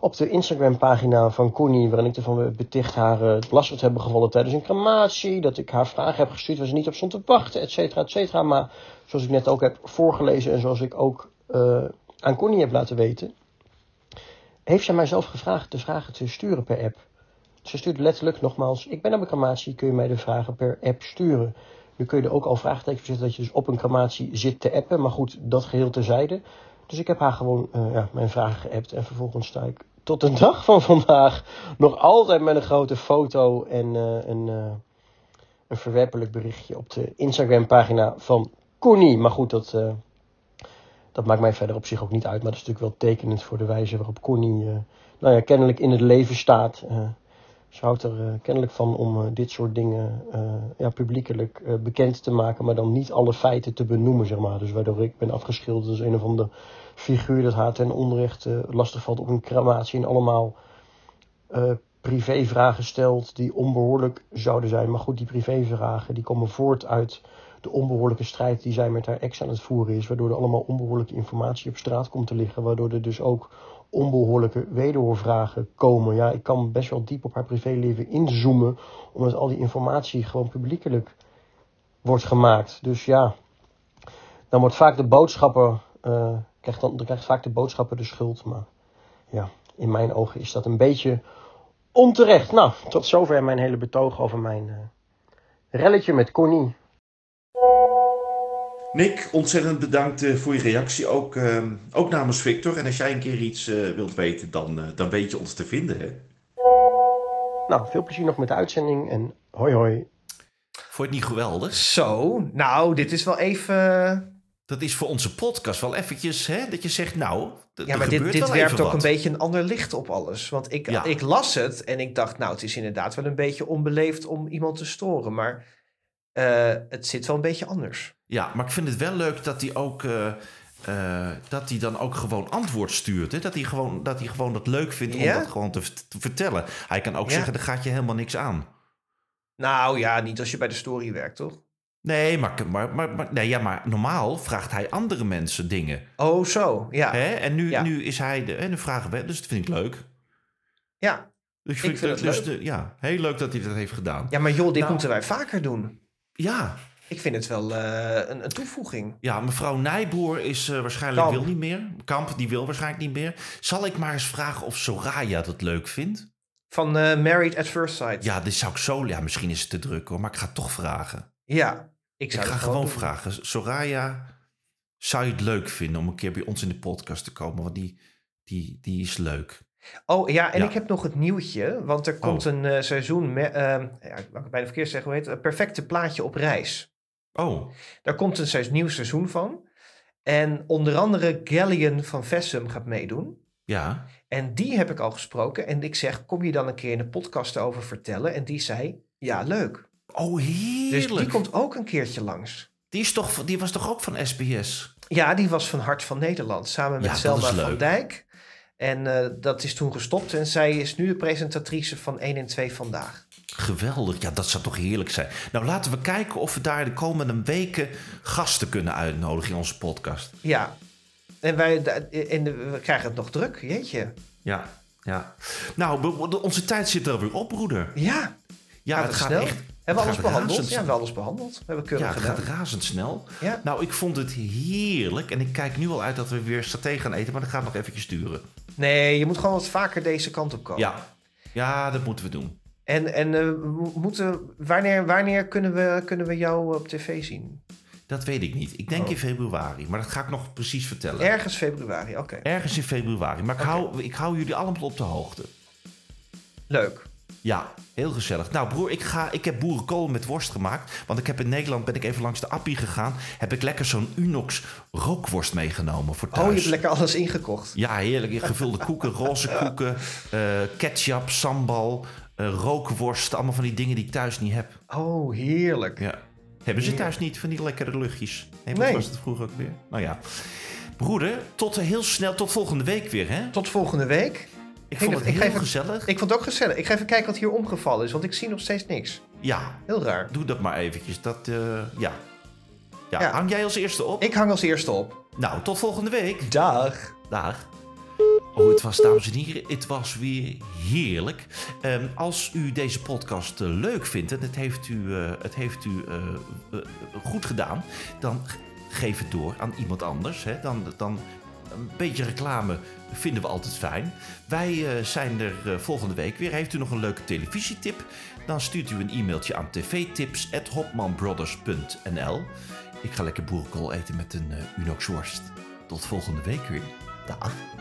op de Instagram pagina van Connie, waarin ik ervan beticht haar lastig te hebben gevallen tijdens een crematie, dat ik haar vragen heb gestuurd waar ze niet op stond te wachten, et cetera, et cetera. Maar zoals ik net ook heb voorgelezen en zoals ik ook uh, aan Connie heb laten weten, heeft zij mij zelf gevraagd de vragen te sturen per app. Ze stuurde letterlijk nogmaals, ik ben op een crematie, kun je mij de vragen per app sturen. Nu kun je er ook al vraagtekens zetten dat je dus op een crematie zit te appen. Maar goed, dat geheel terzijde. Dus ik heb haar gewoon uh, ja, mijn vragen geappt. En vervolgens sta ik tot de dag van vandaag nog altijd met een grote foto en uh, een, uh, een verwerpelijk berichtje op de Instagram pagina van Connie. Maar goed, dat, dat maakt mij verder op zich ook niet uit. Maar dat is natuurlijk wel tekenend voor de wijze waarop Connie nou ja, kennelijk in het leven staat. Ze houdt er uh, kennelijk van om uh, dit soort dingen uh, ja, publiekelijk bekend te maken, maar dan niet alle feiten te benoemen, zeg maar. Dus waardoor ik ben afgeschilderd als een of andere figuur dat haar ten onrechte lastig valt op een crematie en allemaal privévragen stelt die onbehoorlijk zouden zijn. Maar goed, die privévragen die komen voort uit de onbehoorlijke strijd die zij met haar ex aan het voeren is, waardoor er allemaal onbehoorlijke informatie op straat komt te liggen, waardoor er dus ook onbehoorlijke wederhoorvragen komen. Ja, ik kan best wel diep op haar privéleven inzoomen, omdat al die informatie gewoon publiekelijk wordt gemaakt. Dus ja, dan wordt vaak de boodschapper, uh, krijgt dan, dan krijgt vaak de boodschapper de schuld. Maar ja, in mijn ogen is dat een beetje onterecht. Nou, tot zover mijn hele betoog over mijn uh, relletje met Connie. Nick, ontzettend bedankt uh, voor je reactie, ook, uh, ook namens Victor. En als jij een keer iets uh, wilt weten, dan, dan weet je ons te vinden. Hè? Nou, veel plezier nog met de uitzending en hoi hoi. Vond je het niet geweldig? Zo, nou, dit is wel even... Dat is voor onze podcast wel eventjes, hè, dat je zegt, nou, Ja, maar dit, dit werpt ook een beetje een ander licht op alles. Want ik, ja. ik las het en ik dacht, nou, het is inderdaad wel een beetje onbeleefd om iemand te storen. Maar uh, het zit wel een beetje anders. Ja, maar ik vind het wel leuk dat hij ook uh, eh, dat hij dan ook gewoon antwoord stuurt. Hè? Dat, hij gewoon, dat hij gewoon dat leuk vindt om Ja? dat gewoon te, te vertellen. Hij kan ook Ja. zeggen, er gaat je helemaal niks aan. Nou ja, niet als je bij de story werkt, toch? Nee, maar, maar, maar, maar- nee, ja, maar normaal vraagt hij andere mensen dingen. Oh, zo. Ja. Hè? En nu, Ja. nu is hij de, en nu vragen we, dus dat vind ik leuk. Ja. Dus Ik vind het dus leuk. de- ja, heel leuk dat hij dat heeft gedaan. ja, maar joh, dit Nou. moeten wij vaker doen. Ja, Ik vind het wel eh, een, een toevoeging. ja mevrouw Nijboer is eh, waarschijnlijk Kamp. wil niet meer. Kamp, die wil waarschijnlijk niet meer. Zal ik maar eens vragen of Soraya dat leuk vindt? Van eh, Married at First Sight. Ja, dit zou ik zo... Ja, misschien is het te druk hoor, maar ik ga het toch vragen. Ja. Ik Ik zou ga gewoon doen. vragen. Soraya, zou je het leuk vinden om een keer bij ons in de podcast te komen? Want die, die, die is leuk. Oh ja, en Ja. ik heb nog het nieuwtje. Want er komt Oh. een eh, seizoen... Met, ehm, ja, ik mag het bijna verkeerd zeggen. Hoe heet het? Een perfecte plaatje op reis. Oh, Daar komt een se- nieuw seizoen van. En onder andere Gallion van Vessum gaat meedoen. ja. En die heb ik al gesproken. En ik zeg, kom je dan een keer in de podcast over vertellen? En die zei, ja, leuk. Oh, heerlijk. Dus die komt ook een keertje langs. Die, is toch, die was toch ook van SBS? Ja, die was van Hart van Nederland. Samen met Ja, Selma van. Dijk. En eh, dat is toen gestopt. En zij is nu de presentatrice van 1 en 2 Vandaag. Geweldig. Ja, dat zou toch heerlijk zijn. Nou, laten we kijken of we daar de komende weken gasten kunnen uitnodigen in onze podcast. Ja. En wij en we krijgen het nog druk, jeetje. Ja, ja. Nou, onze tijd zit er alweer op, broeder. Ja, Ja, gaat het gaat snel? echt... hebben we alles behandeld? Ja, we hebben alles behandeld. We hebben keurig Ja, het gedaan. gaat razendsnel. Ja. Nou, ik vond het heerlijk. En ik kijk nu al uit dat we weer saté gaan eten. Maar dat gaat nog eventjes duren. Nee, je moet gewoon wat vaker deze kant op komen. Ja, ja dat moeten we doen. En, en eh, moeten, wanneer, wanneer kunnen, we, kunnen we jou op tv zien? Dat weet ik niet. Ik denk Oh. in februari. Maar dat ga ik nog precies vertellen. Ergens februari, oké. Ergens in februari. Maar ik, hou, ik hou jullie allemaal op de hoogte. Leuk. Ja, heel gezellig. Nou broer, ik, ga, ik heb boerenkool met worst gemaakt. Want ik heb in Nederland, ben ik even langs de Appie gegaan. Heb ik lekker zo'n Unox rookworst meegenomen voor thuis. Oh, je hebt lekker alles ingekocht. Ja, heerlijk. Gevulde koeken, roze koeken, eh, ketchup, sambal, eh rookworst. Allemaal van die dingen die ik thuis niet heb. Oh, heerlijk. Ja. Hebben ze thuis niet van die lekkere luchtjes? Nee, Nee. was het vroeger ook weer? Nou ja. Broeder, tot heel snel, tot volgende week weer, hè? Tot volgende week. Ik vond het ik heel gezellig. Ik vond het ook gezellig. Ik ga even kijken wat hier omgevallen is, want ik zie nog steeds niks. Ja, Heel raar. doe dat maar eventjes. Dat, eh, ja. ja. Ja. hang jij als eerste op? Ik hang als eerste op. Nou, tot volgende week. Dag. Dag. Oh, het was, dames en heren, het was weer heerlijk. Ehm, als u deze podcast eh, leuk vindt en het heeft u, eh, het heeft u goed gedaan, dan geef het door aan iemand anders. Hè? Dan, dan een beetje reclame vinden we altijd fijn. Wij eh, zijn er eh, volgende week weer. Heeft u nog een leuke televisietip? Dan stuurt u een e-mailtje aan tvtips.hopmanbrothers.nl Ik ga lekker boerenkool eten met een eh Unox worst. Tot volgende week weer. Dag.